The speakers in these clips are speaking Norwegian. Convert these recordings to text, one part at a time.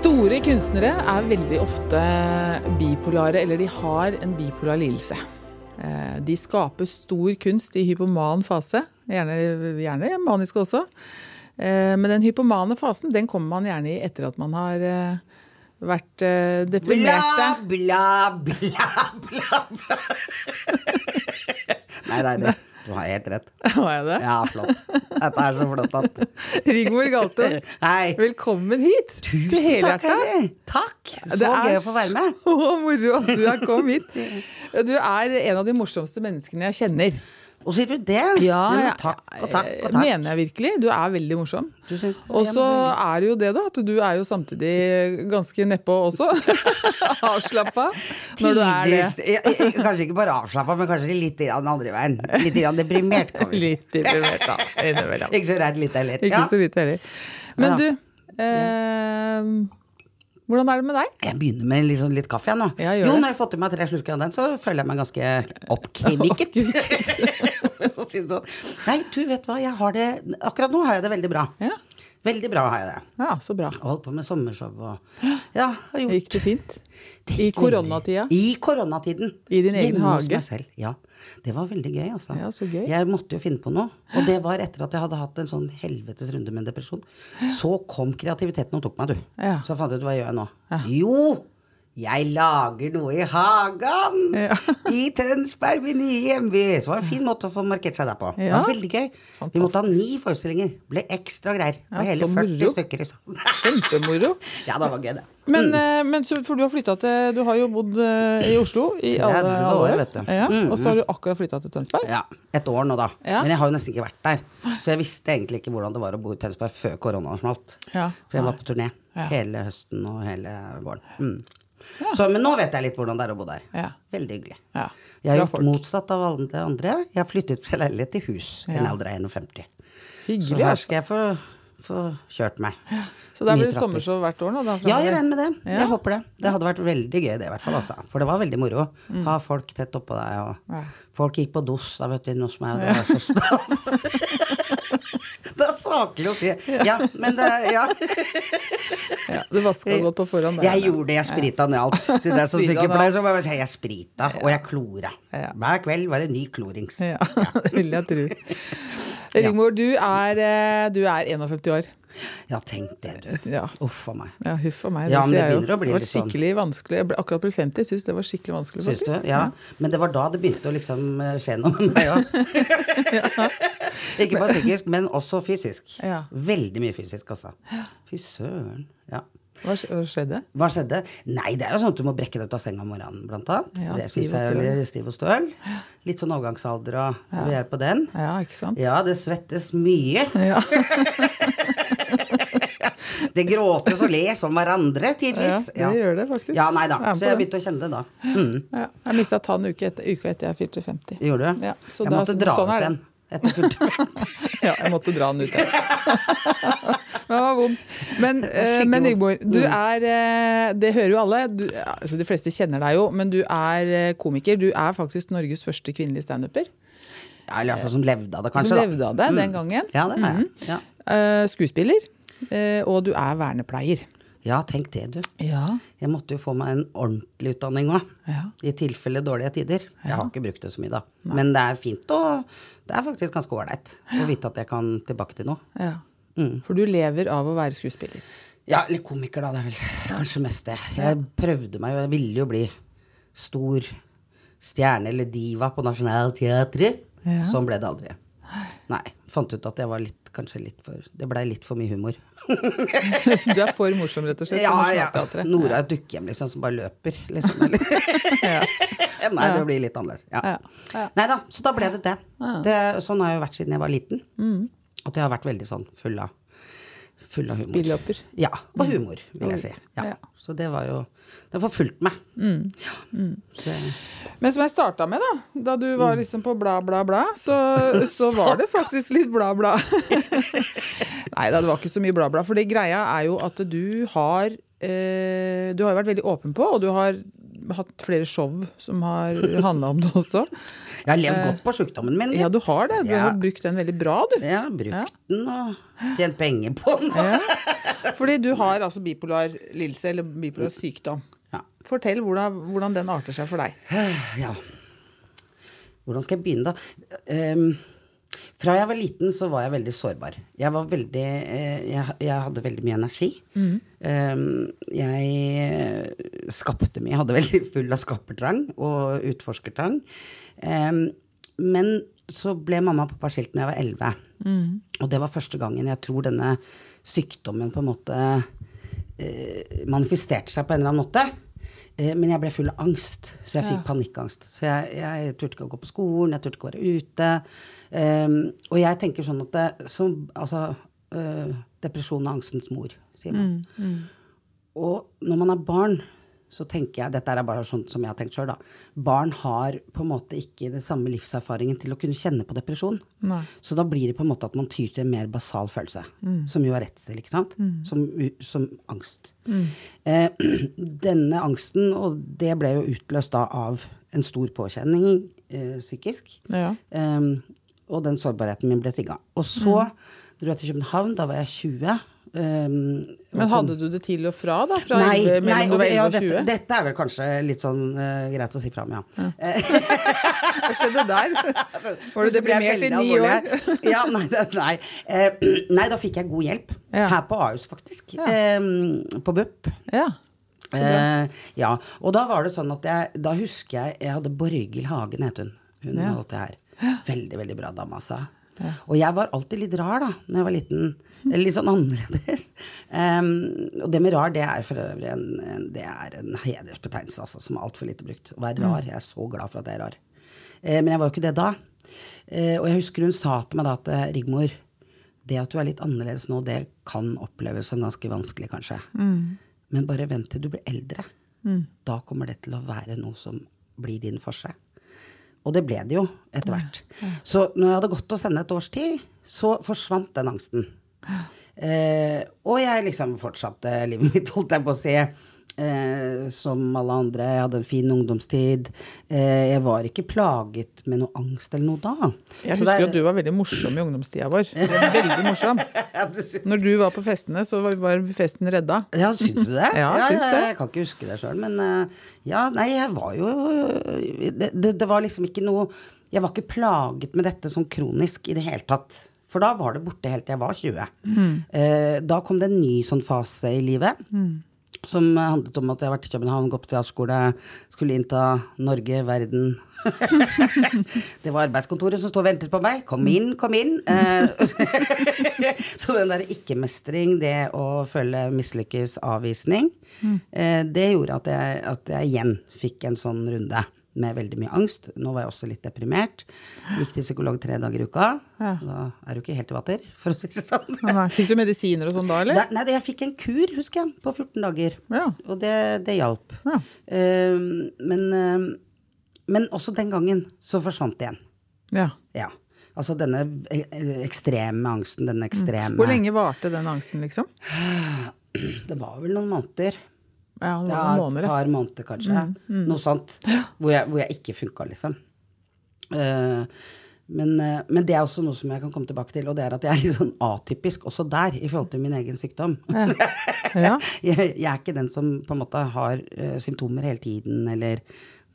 Store kunstnere er veldig ofte bipolare, eller de har en bipolar lidelse. Eh, De skaper stor kunst i hypoman fase, gjerne, gjerne maniske også. Eh, Men den hypomane fasen den kommer man gjerne i etter at man har eh, vært deprimert. Bla, bla, bla, bla, bla. nei, nei, det, du har helt rett. Har jeg det? Ja, flott. Dette er så flott at Rigmor Galtung, Hei. velkommen hit til Tusen takk, Helhjerta. Heidi. Takk. Så er gøy å få være med. Så moro at du har kommet hit. Du er en av de morsomste menneskene jeg kjenner. Og sier du det? Ja, ja, takk og takk og takk. mener jeg virkelig. Du er veldig morsom. Og så er det jo det, da, at du er jo samtidig ganske nedpå også. Avslappa. Når du er det. Ja, ja, Kanskje ikke bare avslappa, men kanskje litt grann andre veien. Litt grann deprimert, kan vi si. Litt deprimert, da. Innimellom. Ikke så redd litt heller. Ikke så lite heller. Men du, eh, hvordan er det med deg? Jeg begynner med sånn, litt kaffe, nå. Ja, jo, når jeg har fått i meg tre slurker av den, så føler jeg meg ganske oppkvikket. Å si sånn. Nei, du vet hva, jeg har det Akkurat nå har jeg det veldig bra. Ja, Veldig bra har jeg det. ja så bra. Holdt på med sommershow og Ja, har gjort Gikk det fint? Det I gikk koronatida? I koronatiden. I din egen Hjemme hos hage? meg selv. Ja. Det var veldig gøy, altså. Ja, så gøy. Jeg måtte jo finne på noe. Og det var etter at jeg hadde hatt en sånn helvetes runde med en depresjon. Så kom kreativiteten og tok meg, du. Ja. Så jeg fant ut hva jeg gjør nå. Jo! Jeg lager noe i hagen! Ja. I Tønsberg, min nye hjemby. Så det var en fin måte å få markert seg der på. Det var veldig gøy. Vi måtte ha ni forestillinger. Ble ekstra greier. Ja, hele 40 moro. stykker, liksom. Kjempemoro. ja, det var gøy, det. Men, mm. men så, for du har flytta til Du har jo bodd eh, i Oslo i 30 alle, alle år, vet du. Ja, Mm, og så har du akkurat flytta til Tønsberg? Ja, et år nå, da. Ja. Men jeg har jo nesten ikke vært der. Så jeg visste egentlig ikke hvordan det var å bo i Tønsberg før koronaen smalt. Ja. For jeg var på turné Ja. hele høsten og hele våren. Mm. Så, men nå vet jeg litt hvordan det er å bo der. Ja. Veldig hyggelig. Ja. Jeg har gjort folk. motsatt av alle det andre. Jeg har flyttet fra leilighet til hus i en alder av 51. Så Hyggelig. her Altså. skal jeg få, få kjørt meg. Så der er blir det sommershow hvert år nå? Da, Ja, jeg regner med det. Ja. Jeg håper det. Det hadde vært veldig gøy, det i hvert fall. Altså. For det var veldig moro. Ha folk tett oppå deg, og Mm. Ja. folk gikk på dos da, vet du, inne hos meg, og det var så stas. det er saklig å si. Ja, men det Ja. Ja, du vaska godt på forhånd? der, Jeg ja. gjorde det, jeg sprita ned alt. Til deg som sykepleier så må jeg si jeg sprita, og jeg klora. Ja. Hver kveld var det ny klorings. Ja, det vil jeg tro. Rigmor, du er, eh, du er 51 år. Ja, tenk det, du. Ja. Uff a meg. Ja, huff a meg. Ja, det jeg bli det var sånn- skikkelig vanskelig. Jeg ble akkurat blitt 50, syns det var skikkelig vanskelig. Syns du? Ja. Men det var da det begynte å liksom eh, skje noe med meg òg. Ikke bare psykisk, men også fysisk. Ja. Veldig mye fysisk, altså. Fy søren. Ja. Hva sk- hva skjedde? Hva skjedde? Nei, det er jo sånn at du må brekke deg ut av senga om morgenen, blant annet. Ja, det syns jeg er litt stiv og støl. Litt sånn overgangsalder og vi er på den. Ja, ikke sant? Ja, det svettes mye. Ja. Det gråtes og les om hverandre, tidvis. Ja, det gjør det faktisk. Ja, nei da. Så jeg begynte å kjenne det da. Mm. Ja, jeg mista tann uke etter, uka etter jeg fylte 50. Gjorde du? Ja, så jeg da- måtte dra sånn ut den etter fylte Ja, jeg måtte dra den ut. Men det var vond. Men, eh, men Ingeborg, du er eh, Det hører jo alle. Du, altså de fleste kjenner deg jo, men du er eh, komiker. Du er faktisk Norges første kvinnelige standuper. Ja, eller i hvert fall som levde av det, kanskje. Som levde av det den gangen. Ja, det er jeg. Mhm. Ja. Eh, skuespiller. eh, og du er vernepleier. Ja, tenk det, du. Ja. Jeg måtte jo få meg en ordentlig utdanning òg. Ja. I tilfelle dårlige tider. Jeg har ikke brukt det så mye, da. Men det er fint og Det er faktisk ganske ålreit å vite at jeg kan tilbake til noe. ja. Mm. For du lever av å være skuespiller. Ja, eller komiker, da. Det er vel kanskje mest det. Jeg prøvde meg jo, jeg ville jo bli stor stjerne eller diva på Nationaltheatret. Ja. Sånn ble det aldri. Nei. Fant ut at jeg var litt, kanskje litt for Det blei litt for mye humor. du er for morsom, rett og slett. Ja, ja. Nora er et dukkehjem, liksom, som bare løper, liksom. Nei, det blir litt annerledes. Ja. Nei da, så da ble det det. det. Sånn har jeg jo vært siden jeg var liten. Mm. At jeg har vært veldig sånn full av Full av humor. Spillopper. Ja, og humor, vil jeg si. Ja. Ja. Så det var jo Det har forfulgt meg. Mm. Så, Men som jeg starta med, da, da du var liksom på bla, bla, bla, så, så var det faktisk litt bla, bla. Nei da, det var ikke så mye bla, bla. For det greia er jo at du har eh, Du har jo vært veldig åpen på, og du har hatt flere show som har handla om det også. jeg har levd godt på sjukdommen min. Litt. Ja, du har det. Du Ja. har brukt den veldig bra, du. Har brukt den og tjent penger på den. Fordi du har altså bipolar lidelse, eller bipolar sykdom. Ja. Fortell hvordan, hvordan den arter seg for deg. ja. Hvordan skal jeg begynne, da? Ehm, fra jeg var liten, så var jeg veldig sårbar. Jeg var veldig eh, jeg, jeg hadde veldig mye energi. Ehm, jeg skapte mye. Jeg hadde veldig full av skapertrang og utforskertrang. Ehm, men så ble mamma og pappa skilt når jeg var elleve. Og det var første gangen jeg tror denne sykdommen på en måte eh, manifesterte seg på en eller annen måte. Eh, men jeg ble full av angst, så jeg fikk panikkangst. Så jeg, jeg turte ikke å gå på skolen, jeg turte ikke å være ute. Um, og jeg tenker sånn at det, så, altså, uh, Depresjon er angstens mor, sier man. Og når man er barn, så tenker jeg Dette er bare sånn som jeg har tenkt sjøl, da. Barn har på en måte ikke den samme livserfaringen til å kunne kjenne på depresjon. Nei. Så da blir det på en måte at man tyr til en mer basal følelse, som jo er redsel, ikke sant? Som, som angst. Eh, denne angsten, og det ble jo utløst da av en stor påkjenning eh, psykisk. Ja. eh, og den sårbarheten min ble trigga. Og så dro jeg til København, da var jeg 20. Um, Men hadde du det til og fra, da? Fra Nei, 11, mellom nei og, ja, 20? dette, dette er vel kanskje litt sånn uh, greit å si fra om, ja. Hva skjedde der? Var du deprimert i ni år? Ja, nei, nei. Uh, nei, da fikk jeg god hjelp. Ja. Her på Ahus, faktisk. Eh, på BUP. Ja. Eh, ja, og da var det sånn at jeg Da husker jeg jeg hadde Borghild Hagen, het hun. Hun Ja. holdt det her. Veldig, veldig bra dame, altså. Og jeg var alltid litt rar da når jeg var liten. Eller litt sånn annerledes. Um, og det med rar, det er for øvrig en, en, det er en hedersbetegnelse altså, som er altfor lite brukt. Å være rar. Jeg er så glad for at jeg er rar. Uh, men jeg var jo ikke det da. Uh, og jeg husker hun sa til meg da at eh, Rigmor, det at du er litt annerledes nå, det kan oppleves som ganske vanskelig, kanskje. Men bare vent til du blir eldre. Da kommer det til å være noe som blir din forse. Og det ble det jo etter hvert. Så når jeg hadde gått og sende et års tid, så forsvant den angsten. Eh, og jeg liksom fortsatte livet mitt, holdt jeg på å si. Eh, som alle andre. Jeg hadde en fin ungdomstid. Eh, jeg var ikke plaget med noe angst eller noe da. Jeg Så husker det jo at du var veldig morsom i ungdomstida vår. Du var veldig morsom. Ja, du syns- Når du var på festene, så var- festen redda. Ja, syns du det? Ja, syns det. Jeg kan ikke huske det sjøl, men eh, ja, nei, jeg var jo det, det, det var liksom ikke noe Jeg var ikke plaget med dette sånn kronisk i det hele tatt. For da var det borte helt til jeg var 20. Mm. Eh, da kom det en ny sånn fase i livet. Som handlet om at jeg har vært i København, gått på teaterskole, skulle innta Norge, verden. det var arbeidskontoret som sto og ventet på meg. Kom inn, kom inn. Eh, så den der ikke-mestring, det å føle mislykkes, avvisning, eh, det gjorde at jeg, at jeg igjen fikk en sånn runde med veldig mye angst. Nå var jeg også litt deprimert. Gikk til psykolog tre dager i uka. Ja. Da er du ikke helt i vater, for å si det sånn. Nei, Fikk du medisiner og sånn da, eller? Da, nei, jeg fikk en kur, husker jeg, på 14 dager. Ja. Og det, det hjalp. Ja. Um, men, um, men også den gangen så forsvant det igjen. ja. Ja. Altså denne eh, ekstreme angsten, denne ekstreme Hvor lenge varte den angsten, liksom? Det var vel noen måneder. Ja, noen Ja, måneder. et par måneder, kanskje. Noe sånt. Hvor jeg, hvor jeg ikke funka, liksom. Eh, men, eh, men det er også noe som jeg kan komme tilbake til, og det er at jeg er litt sånn atypisk også der, i forhold til min egen sykdom. Ja. jeg, jeg er ikke den som på en måte har uh, symptomer hele tiden, eller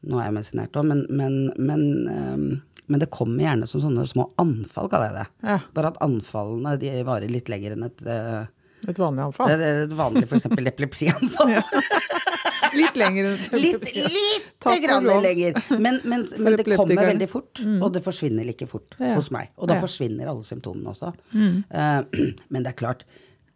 Nå er jeg medisinert òg, men, men, men, men det kommer gjerne som sånne små anfall, kaller jeg det. Ja. Bare at anfallene de varer litt lenger enn et, eh, Et vanlig anfall. Et, et vanlig f.eks. epilepsianfall. Litt lenger Litt, litt grann lenger. Men, men, men det kommer veldig fort, og det forsvinner like fort Ja. hos meg. Og da Ja. forsvinner alle symptomene også. Eh, men det er klart,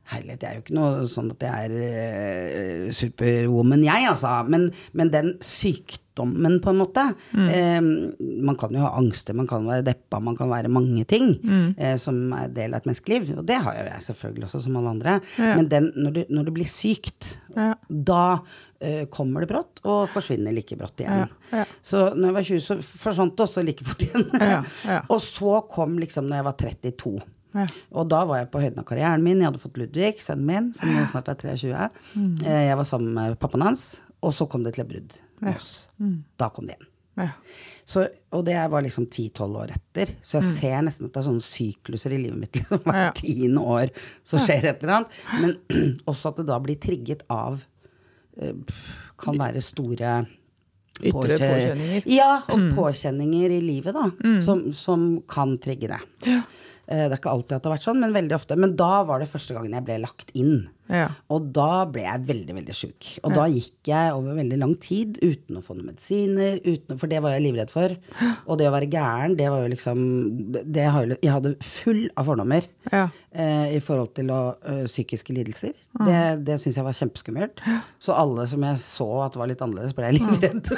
Herlighet, jeg er jo ikke noe sånn at jeg er eh, superwoman, jeg, altså. Men, men den sykdommen, på en måte eh, Man kan jo ha angster, man kan være deppa, man kan være mange ting eh, som er del av et menneskeliv. Og det har jo jeg selvfølgelig også, som alle andre. Ja. Men den, når, du, når du, blir sykt, Ja. da eh, kommer det brått, og forsvinner like brått igjen. Ja. Så når jeg var 20, så forsvant det også like fort igjen. Og så kom liksom når jeg var 32. Ja. Og da var jeg på høyden av karrieren min. Jeg hadde fått Ludvig, sønnen min, som nå snart er 23. Mm. Eh, Jeg var sammen med pappaen hans, og så kom det til et brudd med oss. Mm. Da kom det igjen. Ja. Så, og det var liksom 10-12 år etter. Så jeg ser nesten at det er sånne sykluser i livet mitt. Liksom, hvert Mm. Tiende år så skjer et eller annet. Men også at det da blir trigget av eh, Kan være store Ytre påkje- påkjenninger. Mm. Ja, og påkjenninger i livet, da. Som, som kan trigge det. Ja. Eh, Det er ikke alltid at det har vært sånn, men veldig ofte. Men da var det første gangen jeg ble lagt inn. Ja. Og da ble jeg veldig, veldig sjuk. Og da gikk jeg over veldig lang tid uten å få noen medisiner, uten, for det var jeg livredd for. Og det å være gæren, det var jo liksom har, Jeg hadde full av fordommer Ja. eh, i forhold til å, ø, psykiske lidelser. Det, det syns jeg var kjempeskummelt. Så alle som jeg så at var litt annerledes, ble jeg livredd.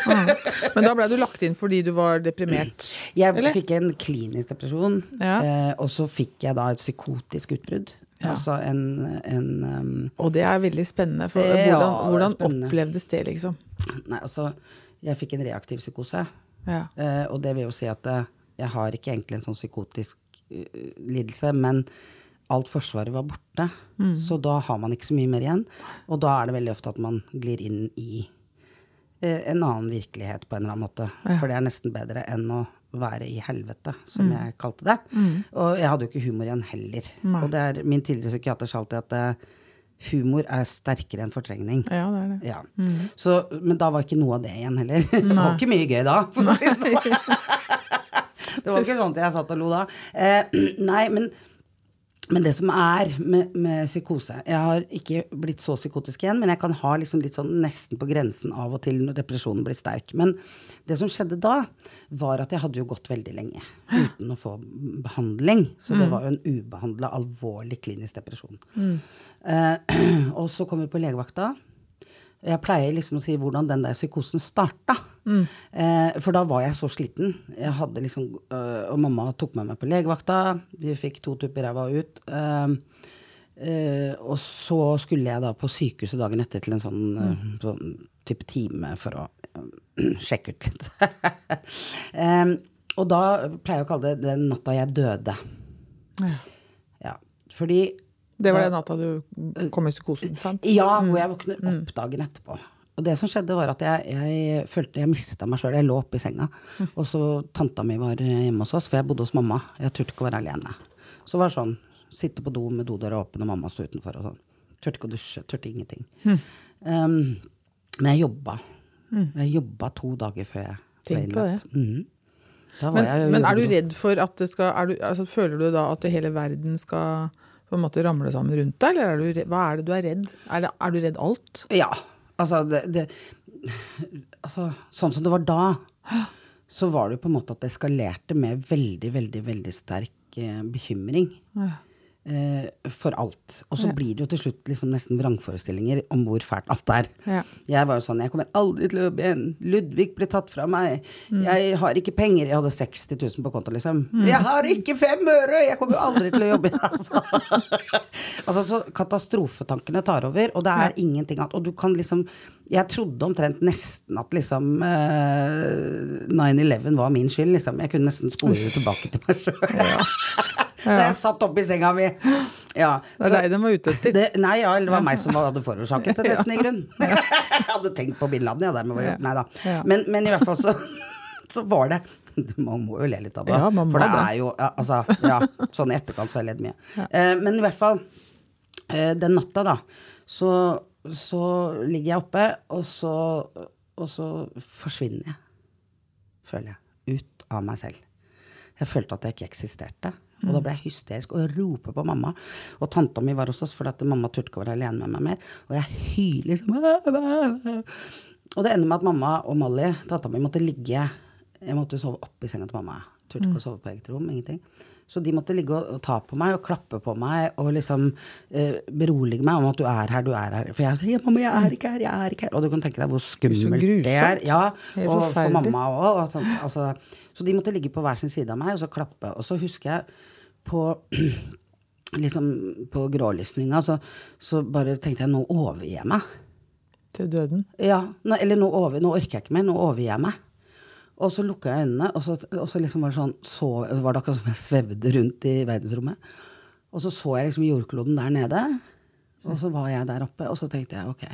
Men da ble du lagt inn fordi du var deprimert? Jeg Eller? fikk en klinisk depresjon, Ja. eh, og så fikk jeg da et psykotisk utbrudd. Ja. Altså en, en um, Og det er veldig spennende. For det, hvordan, er hvordan spennende. opplevdes det, liksom? Nei, altså, jeg fikk en reaktiv psykose. Ja. Uh, og det vil jo si at uh, jeg har ikke egentlig en sånn psykotisk uh, lidelse, men alt forsvaret var borte. Mm. Så da har man ikke så mye mer igjen. Og da er det veldig ofte at man glir inn i en annen virkelighet på en eller annen måte. For det er nesten bedre enn å være i helvete, som Mm. jeg kalte det. Og jeg hadde jo ikke humor igjen heller. Nei. Og det er, min tidligere psykiater sa alltid at eh, humor er sterkere enn fortrengning. ja, det er det. Ja. Så, men da var ikke noe av det igjen heller. Det var ikke mye gøy da, for å si det sånn. Det var ikke sånn at jeg satt og lo da. Eh, nei, men, men det som er med, med psykose Jeg har ikke blitt så psykotisk igjen, men jeg kan ha liksom litt sånn nesten på grensen av og til når depresjonen blir sterk. Men det som skjedde da, var at jeg hadde jo gått veldig lenge uten å få behandling. Så det var jo en ubehandla, alvorlig klinisk depresjon. Eh, og så kom vi på legevakta. Jeg pleier liksom å si hvordan den der psykosen starta. Eh, for da var jeg så sliten. Jeg hadde liksom, øh, og mamma tok med meg på legevakta. Vi fikk to tupper ræva ut. Eh, eh, og så skulle jeg da på sykehuset dagen etter til en sånn, eh, sånn type time for å eh, sjekke ut litt. og da pleier jeg å kalle det den natta jeg døde. Ja. Ja, fordi Det var den natta du kom i psykosen, sant? ja, hvor jeg våkner opp dagen etterpå. Og det som skjedde, var at jeg, jeg følte jeg mista meg sjøl. Jeg lå oppe i senga. Og så tanta mi var hjemme hos oss, for jeg bodde hos mamma. Jeg turte ikke å være alene. Så var det sånn. Sitte på do med dodøra åpen, og mamma sto utenfor og sånn. Turte ikke å dusje. Turte ingenting. Um, men jeg jobba. Jeg jobba to dager før jeg ble Tenk innlagt. Var Men, men er du redd for at det skal du, altså, Føler du da at hele verden skal på en måte ramle sammen rundt deg, eller er du, hva er det du er redd? Er, det, er du redd alt? Ja. Altså, det, det altså, Sånn som det var da, så var det jo på en måte at det eskalerte med veldig, veldig, veldig sterk eh, bekymring. Eh, for alt. Og så Ja. blir det jo til slutt liksom nesten vrangforestillinger om hvor fælt alt er. Ja. Jeg var jo sånn Jeg kommer aldri til å jobbe igjen. Ludvig ble tatt fra meg. Mm. Jeg har ikke penger. Jeg hadde 60 000 på konto, liksom. Jeg har ikke fem øre! Jeg kommer jo aldri til å jobbe igjen. Altså. altså, så katastrofetankene tar over, og det er ingenting annet. Og du kan liksom Jeg trodde omtrent nesten at liksom uh, 9-11 var min skyld, liksom. Jeg kunne nesten spore det tilbake til meg sjøl. Da jeg satt oppe i senga mi. Ja. Det er deg de var ute etter. det, nei, ja, det var meg som hadde forårsaket det, nesten, i grunn. Jeg hadde tenkt på bin Laden, ja. Nei da. Men, men i hvert fall så, så var det Man må jo le litt av det. Ja, for det det. er jo ja, Altså, ja. Sånn i etterkant så har jeg ledd mye. Eh, men i hvert fall, eh, den natta, da, så, så ligger jeg oppe, og så, og så forsvinner jeg. Føler jeg. Ut av meg selv. Jeg følte at jeg ikke eksisterte. Og da ble jeg hysterisk og roper på mamma. Og tanta mi var hos oss, for at mamma turte ikke å være alene med meg mer. Og jeg hyler liksom. Og det ender med at mamma og Molly, tanta mi, måtte ligge Jeg måtte sove oppi i senga til mamma Turte ikke å sove på eget rom. Ingenting. Så de måtte ligge og, og ta på meg og klappe på meg og liksom eh, berolige meg om at du er her, du er her. For jeg sa ja, 'mamma, jeg er ikke her, jeg er ikke her'. Og du kan tenke deg hvor skummelt det er. Ja, og for mamma òg. Altså, altså, så de måtte ligge på hver sin side av meg og så klappe. Og så husker jeg på liksom på grålysninga, så, så bare tenkte jeg nå overgir jeg meg. Til døden. Ja, nå, eller nå, over, nå orker jeg ikke mer, nå overgir jeg meg. Og så lukka jeg øynene, og så, og så liksom var det sånn så, var det akkurat som jeg svevde rundt i verdensrommet. Og så så jeg liksom jordkloden der nede, og så var jeg der oppe, og så tenkte jeg ok,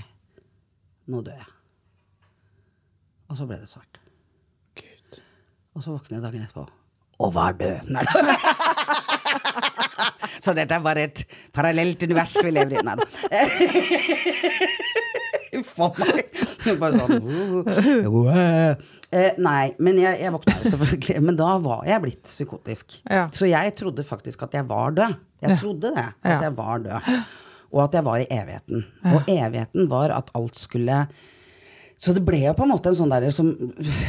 nå dør jeg. Og så ble det svart. Gud. Og så våkner jeg dagen etterpå og var død. Nei. Så dette bare et parallelt univers vi lever i. Nei da. Uff a meg. Bare sånn uh, uh, Nei, men jeg, jeg våkna jo selvfølgelig. Men da var jeg blitt psykotisk. Ja. Så jeg trodde faktisk at jeg var død. Jeg trodde det. At jeg var død. Og at jeg var i evigheten. Og evigheten var at alt skulle Så det ble jo på en måte en sånn derre som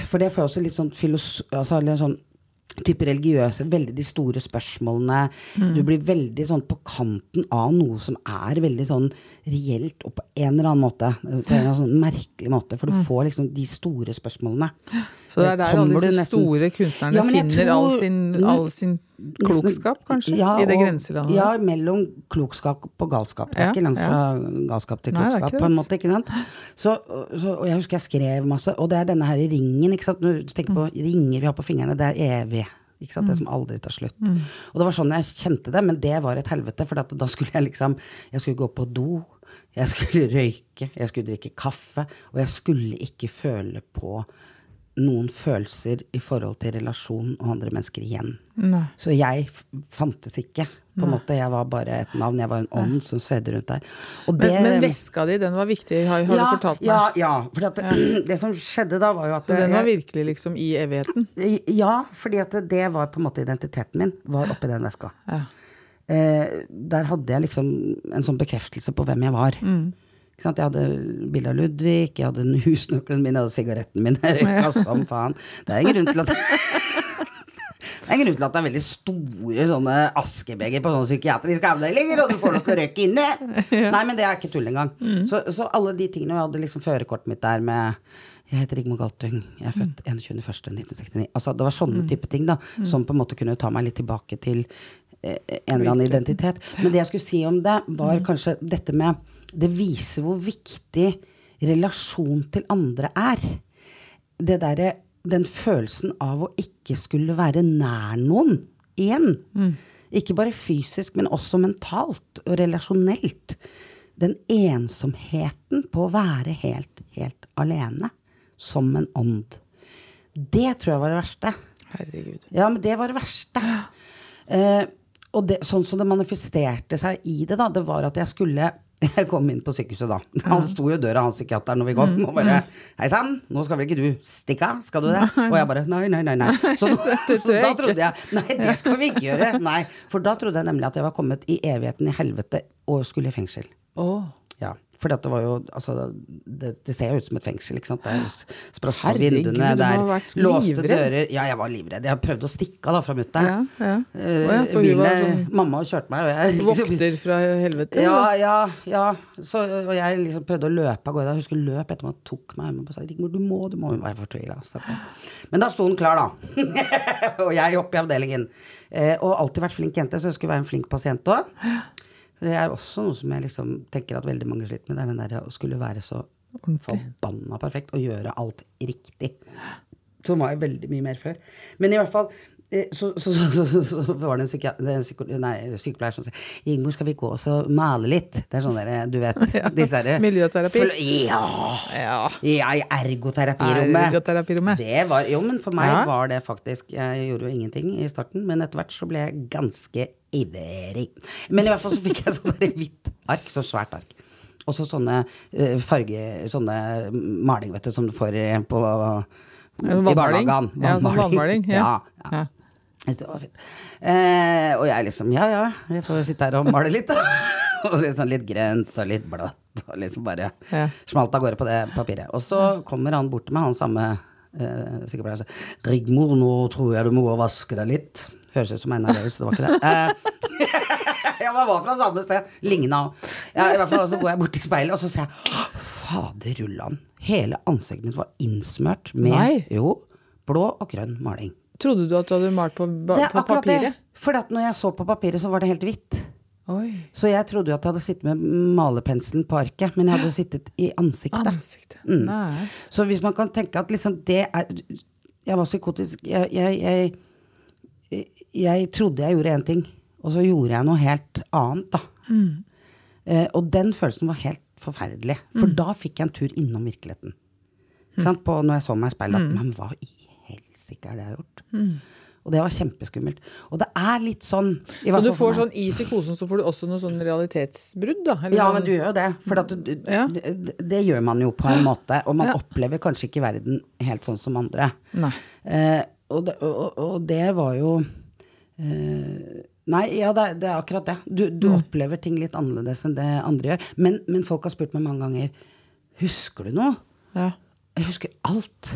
For det får jeg også litt sånn filos... Altså, litt sånn type religiøse, veldig de store spørsmålene. Du blir veldig sånn på kanten av noe som er veldig sånn reelt, og på en eller annen måte. På en sånn merkelig måte, for du får liksom de store spørsmålene. Så det er der alle nesten- store kunstnerne Ja, finner tror, all sin, all sin klokskap, kanskje? Ja, I det grenselandet? Ja, mellom klokskap og galskap. Det er Ja, ikke langt ja. fra galskap til klokskap, Nei, på en måte. ikke sant? Så, så, og jeg husker jeg skrev masse, og det er denne her ringen. ikke sant? Når du tenker på Mm. ringer vi har på fingrene, det er evig. Ikke sant? Det som aldri tar slutt. Mm. Og det var sånn jeg kjente det, men det var et helvete. For da skulle jeg liksom Jeg skulle gå på do, jeg skulle røyke, jeg skulle drikke kaffe, og jeg skulle ikke føle på noen følelser i forhold til relasjon og andre mennesker igjen. Nei. Så jeg fantes ikke. På en måte, Jeg var bare et navn. Jeg var en ånd som svedde rundt der. Og Men, det- men veska di, den var viktig, har, har ja, du fortalt meg. Ja, ja. For det, det som skjedde da, var jo at Så den var virkelig liksom i evigheten? Ja, fordi at det var på en måte identiteten min. Var oppi den veska. Ja. Eh, der hadde jeg liksom en sånn bekreftelse på hvem jeg var. Mm. Jeg hadde bilde av Ludvig, jeg hadde husnøkkelen min, jeg hadde sigaretten min. Jeg røyka som faen. Det er en grunn til at Det er en grunn til at det er veldig store sånne askebeger på sånne psykiatriske avdelinger, og du får lov til å røyke inne. Nei, men det er ikke tull engang. Så, så alle de tingene, og jeg hadde liksom førerkortet mitt der med jeg heter Rigmor Galtung, jeg er født 21.1.1969. Altså, det var sånne type ting da, som på en måte kunne ta meg litt tilbake til eh, en eller annen identitet. Men det jeg skulle si om det, var kanskje dette med Det viser hvor viktig relasjon til andre er. Det derre Den følelsen av å ikke skulle være nær noen igjen. Ikke bare fysisk, men også mentalt og relasjonelt. Den ensomheten på å være helt, helt alene. Som en ånd. Det tror jeg var det verste. Herregud. Ja, men det var det verste. Uh, og det, sånn som det manifesterte seg i det, da, det var at jeg skulle Jeg kom inn på sykehuset da. Han sto jo i døra, han psykiateren, når vi kom, og bare 'Hei sann, nå skal vel ikke du stikke av, skal du det?' Og jeg bare 'Nei, nei, nei'. nei. Så, så da trodde jeg Nei, det skal vi ikke gjøre. Nei, For da trodde jeg nemlig at jeg var kommet i evigheten i helvete og skulle i fengsel. Åh. Ja, for det var jo altså, det, det ser jo ut som et fengsel, ikke sant. Er spross for Herregud, vinduene, er vært låste livredd. dører. Ja, jeg var livredd. Jeg prøvde å stikke av da fra mutter'n. Ja, ja. Ja, sånn Mamma kjørte meg, og jeg Vokter fra helvete? Ja, ja, ja. Så, og jeg liksom prøvde å løpe av gårde. Jeg husker løp etter meg, tok meg hjemme og sa Rigmor, du må, du må. Hun var fortvila. Men da sto hun klar, da. og jeg oppe i avdelingen. Eh, og alltid vært flink jente, så jeg skulle være en flink pasient òg. Det er også noe som jeg liksom tenker at veldig mange sliter med. Det er den der å skulle være så forbanna perfekt og gjøre alt riktig. Som var jo veldig mye mer før. Men i hvert fall eh, så, så, så, så, var det en, psyki en psyko, nei, sykepleier som sier 'Rigmor, skal vi gå og så male litt?' Det er sånn der, du vet disse herre Miljøterapi. Fl- Ja! Ja. Ja, i ergoterapirommet. Ergoterapirommet. Det var, jo, men for meg Ja. var det faktisk Jeg gjorde jo ingenting i starten, men etter hvert så ble jeg ganske ivrig. Men i hvert fall så fikk jeg sånn hvitt ark, så svært ark. Og så sånne eh, farge... Sånne maling, vet du, som du får i- på i Vannmaling. barnehagen. Ja, sånn vannmaling, ja. Ja, ja. Ja. Det var fint. Eh, og jeg liksom Ja, ja, jeg får sitte her og male litt, og sånn litt grønt og litt blått. Og liksom bare Ja. smalt av gårde på det papiret. Og så kommer han bort til meg, han samme eh, Sykepleieren sa 'Rigmor, nå tror jeg du må gå og vaske deg litt'. Høres ut som en nervøs, det var ikke det. Eh, ja, man var fra samme sted. Ligna òg. Ja, i hvert fall, så går jeg bort til speilet, og så ser jeg Fader rullan. Hele ansiktet mitt var innsmørt med Nei. jo, blå og grønn maling. Trodde du at du hadde malt på, ba- Det er akkurat papiret? det. For at når jeg så på papiret, så var det helt hvitt. Oi. Så jeg trodde jo at jeg hadde sittet med malerpenselen på arket, men jeg hadde sittet i ansiktet. Ansiktet. Mm. Så hvis man kan tenke at liksom det er Jeg var psykotisk. Jeg, jeg, jeg, jeg trodde jeg gjorde én ting, og så gjorde jeg noe helt annet, da. Eh, og den følelsen var helt forferdelig. For da fikk jeg en tur innom virkeligheten. Mm. sant? På, når jeg så meg i speilet, at men hva i helsike er det jeg har gjort? Og det var kjempeskummelt. Og det er litt sånn Så du får sånn sånn i psykosen så får du også noe sånn realitetsbrudd, da? eller Ja, sånn- men du gjør jo det. For du, Ja. det, det gjør man jo på en måte. Og man Ja. opplever kanskje ikke verden helt sånn som andre. Nei. Eh, og, det, og, og det var jo eh, Nei, ja, det, er- det er akkurat det. Du, du Mm. opplever ting litt annerledes enn det andre gjør. Men, men folk har spurt meg mange ganger Husker du noe? Ja. Jeg husker alt.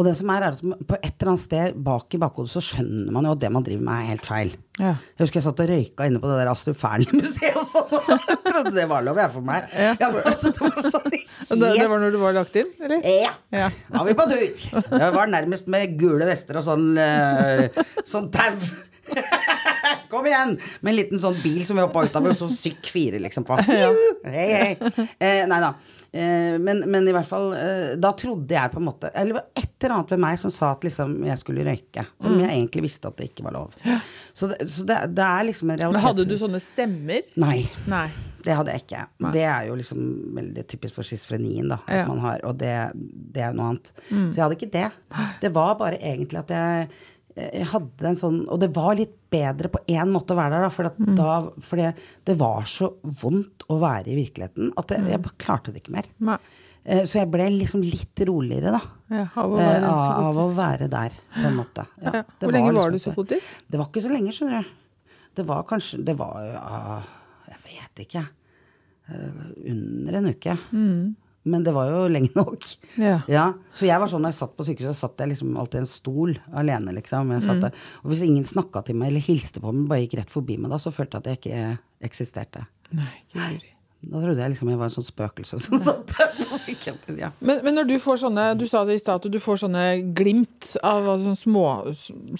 Og det som er, er at på et eller annet sted bak i bakhodet så skjønner man jo at det man driver med, er helt feil. Ja. Jeg husker jeg satt og røyka inne på det der Astrup Fearnley-museet og sånn. Jeg trodde det var lov, jeg, for meg. Ja. Ja, men altså, det var sånn helt... det, det var når du var lagt inn, eller? ja. Ja. Da var vi på tur. Det var nærmest med gule vester og sånn, uh, sånn tau. Kom igjen! Med en liten sånn bil som vi hoppa ut av, og så sykk fire liksom på. Hei, hei. Eh, nei da. Eh, men, men i hvert fall, eh, da trodde jeg på en måte Eller det var et eller annet ved meg som sa at liksom jeg skulle røyke. Som Mm. jeg egentlig visste at det ikke var lov. Så det, så det, det er liksom en realitet. Men hadde du sånne stemmer? Nei. Nei. Det hadde jeg ikke. Det er jo liksom veldig typisk for schizofrenien, da. At Ja. Mm. man har, og det, det er noe annet. Så jeg hadde ikke det. Det var bare egentlig at jeg, jeg hadde en sånn Og det var litt bedre på én måte å være der, da. For, at Mm. da, for det, det var så vondt å være i virkeligheten at jeg, Mm. jeg bare klarte det ikke mer. Nei. Eh, Så jeg ble liksom litt roligere, da. Ja, av å Eh, være Av, av å være der, på en måte. Ja, Ja. Hvor Hvor lenge var liksom du psykotisk? Det var ikke så lenge, skjønner du. Det var kanskje Det var Jeg vet ikke. Eh, under en uke. Men det var jo lenge nok. Ja. Ja. Så jeg var sånn når jeg satt på sykehuset, så satt jeg liksom alltid i en stol alene, liksom. Mm. Og hvis ingen snakka til meg eller hilste på meg, bare gikk rett forbi meg da, så følte jeg at jeg ikke eksisterte. Nei, guri. Da trodde jeg liksom jeg var en sånn spøkelse som satt der på sykehjemmet. Ja. Men, men når du får sånne Du sa det i stad at du får sånne glimt av sånn små,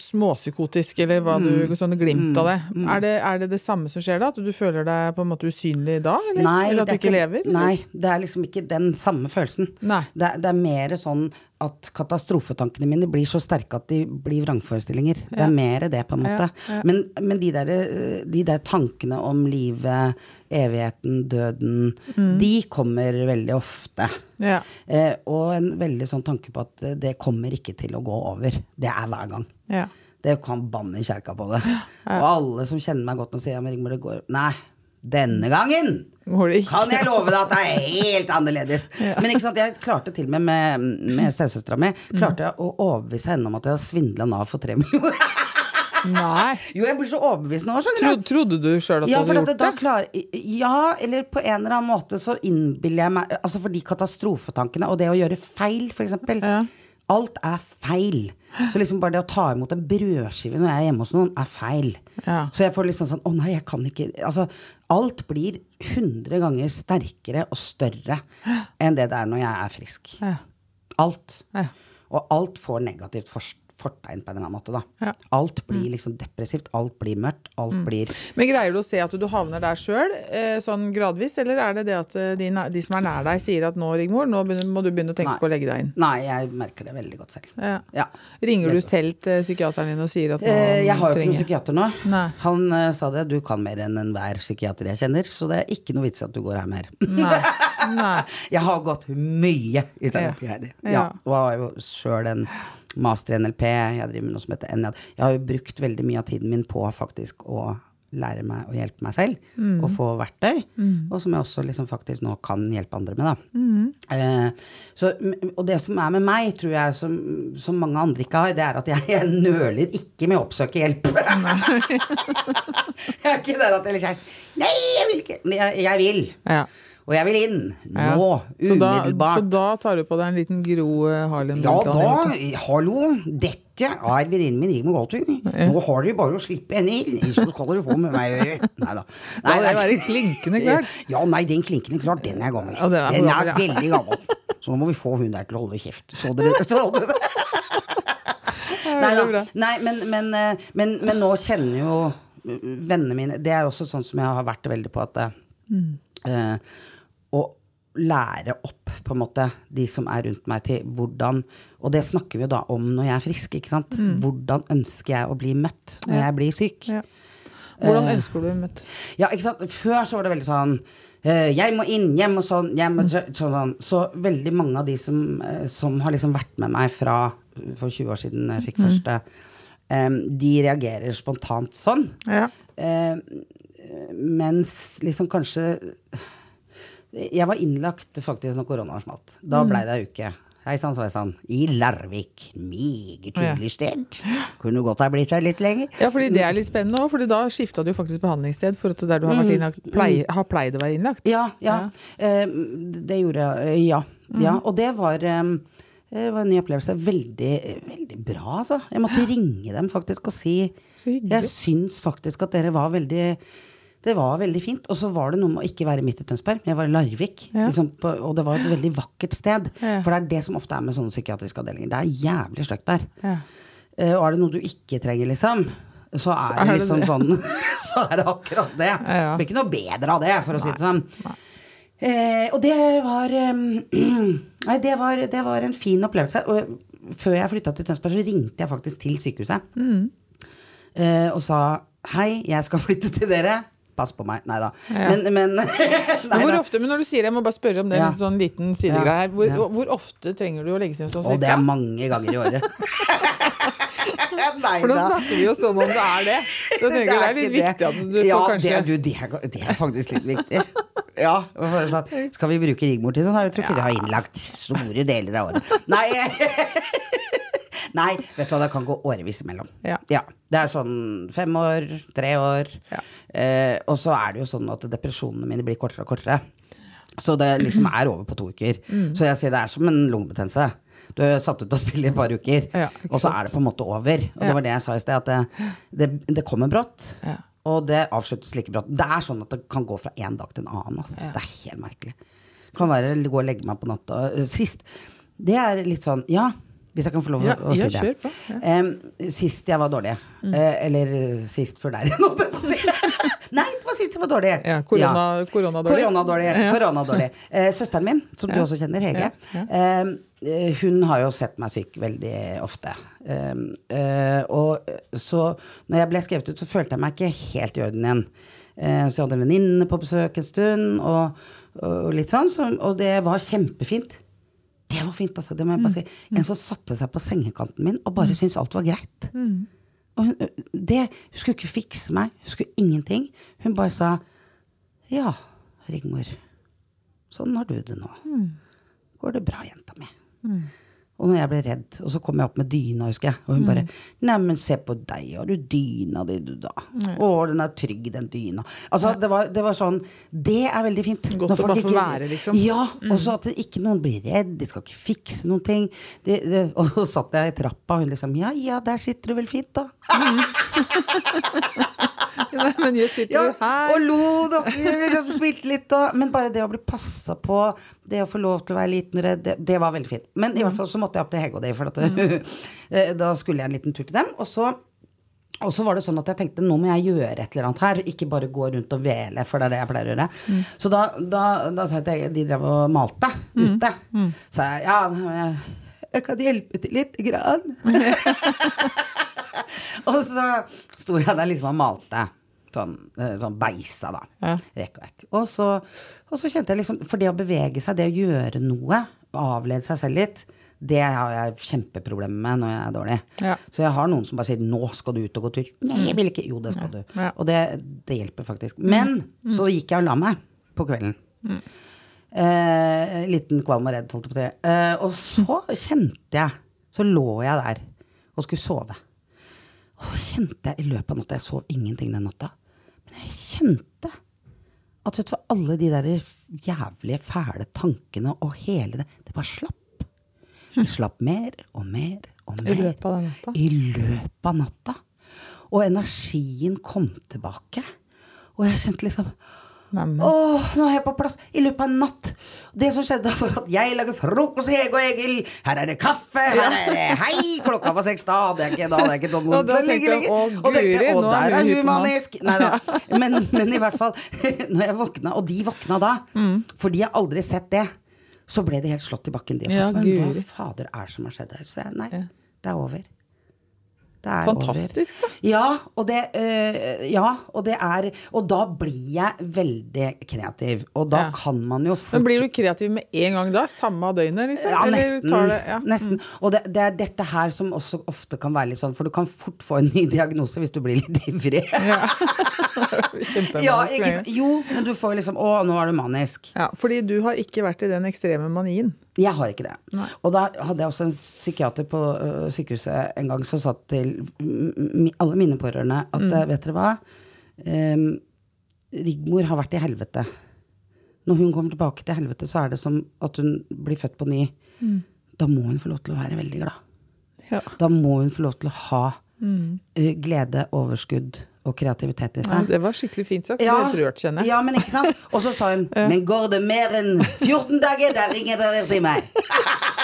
småpsykotisk, eller hva Mm. du Sånne glimt av det. Er det. Er det det samme som skjer da? At du føler deg på en måte usynlig da? Eller, Nei, eller at du ikke lever? eller? Nei, det er liksom ikke den samme følelsen. Det, det er mer sånn at katastrofetankene mine blir så sterke at de blir vrangforestillinger. Det er mer det, på en måte. Ja, ja. Men, men de, der, eh, de der tankene om livet, evigheten, døden, Mm. de kommer veldig ofte. Ja. Eh, og en veldig sånn tanke på at det kommer ikke til å gå over. Det er hver gang. ja. Det kan banne i kjerka på det. Og alle som kjenner meg godt nå, sier ja, men Rigmor, det går Nei, denne gangen kan jeg love deg at det er helt annerledes. Men ikke sant, jeg klarte til og med med, med stesøstera mi klarte jeg å overbevise henne om at jeg har svindla Nav for tre millioner. Nei. Jo, jeg blir så overbevist nå, Tro, trodde du sjøl at Ja, du hadde gjort det? klar, ja, eller på en eller annen måte så innbiller jeg meg Altså for de katastrofetankene og det å gjøre feil, for eksempel. Ja. Alt er feil. Så liksom bare det å ta imot en brødskive når jeg er hjemme hos noen, er feil. Ja. Så jeg får liksom sånn Å nei, jeg kan ikke Altså, alt blir hundre ganger sterkere og større enn det det er når jeg er frisk. Ja. Alt. Ja. Og alt får negativt fortegn på en eller annen måte, da. Ja. Alt blir liksom depressivt, alt blir mørkt, alt blir Men greier du å se at du havner der sjøl, eh, sånn gradvis, eller er det det at eh, de, de som er nær deg, sier at nå, Rigmor, nå må du begynne å tenke Nei. på å legge deg inn? Nei, jeg merker det veldig godt selv. Ja. Ja. Ringer du selv til psykiateren din og sier at nå trenger jeg har jo ikke noen psykiater nå. Nei. Han uh, sa det, du kan mer enn enhver psykiater jeg kjenner, så det er ikke noe vits i at du går her mer. Nei. Nei. Jeg har gått mye i terapi, Ja. Heidi. Ja. Ja. Og har jo sjøl en master i NLP. Jeg driver med noe som heter NLP. Jeg har jo brukt veldig mye av tiden min på faktisk å lære meg å hjelpe meg selv. Mm. Og få verktøy. Og som jeg også liksom faktisk nå kan hjelpe andre med, da. Mm. Eh, så, og det som er med meg, tror jeg, som, som mange andre ikke har, det er at jeg, jeg nøler ikke med å oppsøke hjelp. jeg er ikke der at jeg liksom Nei, jeg vil ikke. Jeg, jeg vil. Ja. Og jeg vil inn! Ja. Nå! Så da, Umiddelbart. så da tar du på deg en liten Gro eh, Harlem Ja da, hallo, dette er venninnen min Rigmor Galtung. Nå har dere bare å slippe henne inn, så skal dere få med meg å gjøre. Nei da. Da må det være klinkende klart. Ja, nei, den klinkende klart, den er gammel. Ja, er den er ja. veldig gammel. Så nå må vi få hun der til å holde kjeft. Så dere, det? Nei, da. Nei men, men, eh, men, men nå kjenner jo vennene mine Det er også sånn som jeg har vært veldig på at eh, eh, og lære opp, på en måte, de som er rundt meg, til hvordan Og det snakker vi jo da om når jeg er frisk, ikke sant. Hvordan ønsker jeg å bli møtt når Ja. jeg blir syk? Ja. Hvordan Eh. ønsker du å bli møtt? Ja, ikke sant? Før så var det veldig sånn eh, jeg må inn, hjem og sånn, hjem og så- sånn. Så veldig mange av de som, eh, som har liksom vært med meg fra for 20 år siden jeg fikk første, eh, de reagerer spontant sånn. Ja. Mens liksom kanskje Jeg var innlagt faktisk når koronaen smalt. Da blei det ei uke. Hei sann, sveisann. I Larvik. Meget Ja. hyggelig sted. Kunne godt ha blitt her litt lenger. ja, fordi det er litt spennende òg, for da skifta du faktisk behandlingssted for at der du har, vært innlagt, pleie, har pleid å være innlagt. Ja, ja. Eh, det gjorde jeg. eh, Ja. ja. Og det var, eh, det var en ny opplevelse. Veldig, veldig bra, altså. Jeg måtte ringe dem faktisk og si Jeg syns faktisk at dere var veldig det var veldig fint. Og så var det noe med å ikke være midt i Tønsberg, men jeg var i Larvik. Ja. Liksom på, og det var et veldig vakkert sted. Ja. For det er det som ofte er med sånne psykiatriske avdelinger. Det er jævlig stygt der. Ja. Eh, og er det noe du ikke trenger, liksom, så er det er det liksom det. sånn Så er det akkurat det. Det blir ikke noe bedre av det, for å si det sånn. Eh, og det var um, Nei, det var, det var en fin opplevelse. Og før jeg flytta til Tønsberg, så ringte jeg faktisk til sykehuset. Mm. Eh, og sa hei, jeg skal flytte til dere. Pass på meg. Nei da. Ja. Men, men nei, hvor ofte, men når du sier det, jeg må bare spørre om det, Ja. en sånn liten sidegreie her. Hvor, Ja. hvor ofte trenger du å legge seg inn sånn cirka? Å, det er mange ganger i året. nei For nå da. snakker vi jo som om det er det. Da tenker er det er litt det. viktig at du ja, får kanskje det, det, er, det er faktisk litt viktig. Ja, sånn, Skal vi bruke Rigmor til sånn? Jeg tror ikke det har innlagt store deler av året. Nei, Nei, vet du hva, det kan gå årevis imellom. Ja. Det er sånn fem år, tre år. Ja. Eh, og så er det jo sånn at depresjonene mine blir kortere og kortere. Så det liksom er over på to uker. Mm. Så jeg sier det er som en lungebetennelse. Du er satt ut og å spille i et par uker, Ja, og så er det på en måte over. Og det var det jeg sa i sted, at det, det, det kommer brått. Ja. Og det avsluttes like brått. Det er sånn at det kan gå fra en dag til en annen. Altså. Det er helt merkelig. Kan være gå og legge meg på natta. Sist Det er litt sånn Ja, hvis jeg kan få lov Ja, å, si det. kjør på, ja. um, sist jeg var dårlig, eh, eller eh, sist før der. Nei, det var sist jeg var dårlig. Ja, korona- koronadårlig. Koronadårlig. Ja. koronadårlig. Uh, søsteren min, som du også kjenner, Hege, Ja, eh, hun har jo sett meg syk veldig ofte. Em, uh, og eh, så når jeg ble skrevet ut, så følte jeg meg ikke helt i orden igjen. Eh, så jeg hadde en venninne på besøk en stund, og, og litt sånn, så, og det var kjempefint. Det var fint, altså. Det må jeg bare si. En som satte seg på sengekanten min og bare syntes alt var greit. Og hun, det, hun skulle ikke fikse meg, hun skulle ingenting. Hun bare sa Ja, Rigmor, sånn har du det nå. Går det bra, jenta mi? Og når jeg ble redd, og så kom jeg opp med dyna, husker jeg, og hun bare Neimen, se på deg, har du dyna di, du, da? Å, den er trygg, den dyna. Altså, det var, det var sånn Det er veldig fint. Godt å bare få være, liksom. Ja, og så at ikke noen blir redd, de skal ikke fikse noen ting. Det, det, og så satt jeg i trappa, og hun liksom Ja, ja, der sitter du vel fint, da. Nei, Men just sitter Ja, her. og lo, dere, Liksom Smilte litt, og Men bare det å bli passa på, det å få lov til å være liten redd, det, det var veldig fint. Men i hvert fall så måtte jeg opp til Hege og det, for at, mm. da skulle jeg en liten tur til dem. Og så, og så var det sånn at jeg tenkte nå må jeg gjøre et eller annet her, ikke bare gå rundt og vele, for det er det jeg pleier å gjøre. Så da, da, da sa jeg til de drev og malte ute. Så jeg ja, jeg, jeg kan hjelpe til litt grann. og så sto jeg der liksom og malte. Sånn, eh, sånn beisa, da. Ja. Rekke og rekke. Og så, og så kjente jeg liksom For det å bevege seg, det å gjøre noe, avlede seg selv litt, det har jeg kjempeproblemer med når jeg er dårlig. Ja. Så jeg har noen som bare sier 'nå skal du ut og gå tur'. Nei, jeg vil ikke. Jo, det skal du. Ja. Og det, det hjelper faktisk. Men så gikk jeg og la meg på kvelden. Eh, liten kvalm og redd, holdt jeg på å si. Eh, og så kjente jeg Så lå jeg der og skulle sove. Og så kjente jeg i løpet av natta Jeg sov ingenting den natta. Men jeg kjente at vet du alle de der jævlige, fæle tankene og hele det, det bare slapp. Det slapp mer og mer og mer. I løpet av natta? I løpet av natta. Og energien kom tilbake. Og jeg kjente liksom Neimen. Åh, nå er jeg på plass! I løpet av en natt. Det som skjedde, var at jeg lager frokost, Hege og Egil. Her er det kaffe, her er det Hei! Klokka var seks da. Det er ikke da, det er ikke Og da tenkte jeg, å, Guri, nå er der er hypp på humanisk. Nei da. Men, men i hvert fall, når jeg våkna, og de våkna da, Mm. for de har aldri sett det, så ble de helt slått i bakken. De og Ja, men hva fader er det som har skjedd her? Så jeg, nei, det er over. Fantastisk, over. Ja, og det, øh, ja, og det er Og da blir jeg veldig kreativ. Og da Ja. kan man jo fort Men blir du kreativ med en gang da? Samme døgnet, liksom? ja, Eller nesten. tar det- ja. nesten. Og det, det er dette her som også ofte kan være litt sånn, for du kan fort få en ny diagnose hvis du blir litt ivrig. Ja. Ja, ikke, jo, men du får liksom Å, nå er du manisk. Ja, fordi du har ikke vært i den ekstreme manien. Jeg har ikke det. Nei. Og da hadde jeg også en psykiater på øh, sykehuset en gang som satt til m- alle mine pårørende at Mm. vet dere hva, Um, Rigmor har vært i helvete. Når hun kommer tilbake til helvete, så er det som at hun blir født på ny. Mm. Da må hun få lov til å være veldig glad. Ja. Da må hun få lov til å ha Mm. glede, overskudd og kreativitet i Ja, seg. det var skikkelig fint sagt. Ja. Helt rørt, kjenner jeg. ja, men ikke sant? Og så sa hun Men går det mer enn 14 dager, da ringer dere til meg.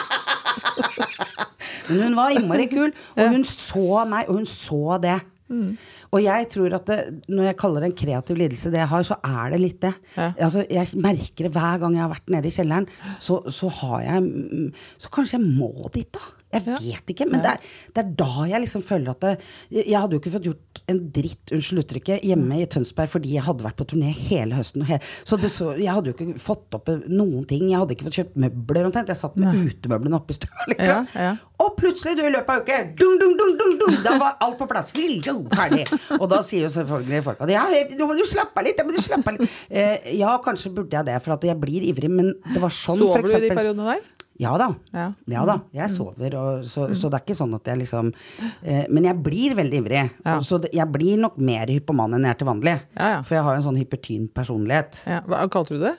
Men hun var innmari kul, og hun så meg, og hun så det. Mm. Og jeg tror at det, når jeg kaller det en kreativ lidelse, det jeg har, så er det litt det. Ja. Altså, jeg merker det hver gang jeg har vært nede i kjelleren, så, så har jeg mm, Så kanskje jeg må dit, da. Jeg vet ikke, men det er, det er da jeg liksom føler at det, Jeg hadde jo ikke fått gjort en dritt, unnskyld uttrykket, hjemme i Tønsberg fordi jeg hadde vært på turné hele høsten. Så, det, så jeg hadde jo ikke fått opp noen ting. Jeg hadde ikke fått kjøpt møbler omtrent. Jeg satt med utemøblene oppe i stua, liksom. Ja, ja. Og plutselig, du, i løpet av uke, dung, dung, dung, dung, dung, da var alt på plass. Ferdig. Og da sier jo selvfølgelig folk at ja, nå må du slappe av litt, du slappe av litt. Eh, ja, kanskje burde jeg det, for jeg blir ivrig, men det var sånn, for Sover du i de periodene der? Ja da. Ja. Ja da, jeg sover, og, så, så det er ikke sånn at jeg liksom eh, Men jeg blir veldig ivrig. Ja. Så jeg blir nok mer hypoman enn jeg er til vanlig. Ja, ja. For jeg har jo en sånn hypertyn personlighet. Ja. Hva kalte du det?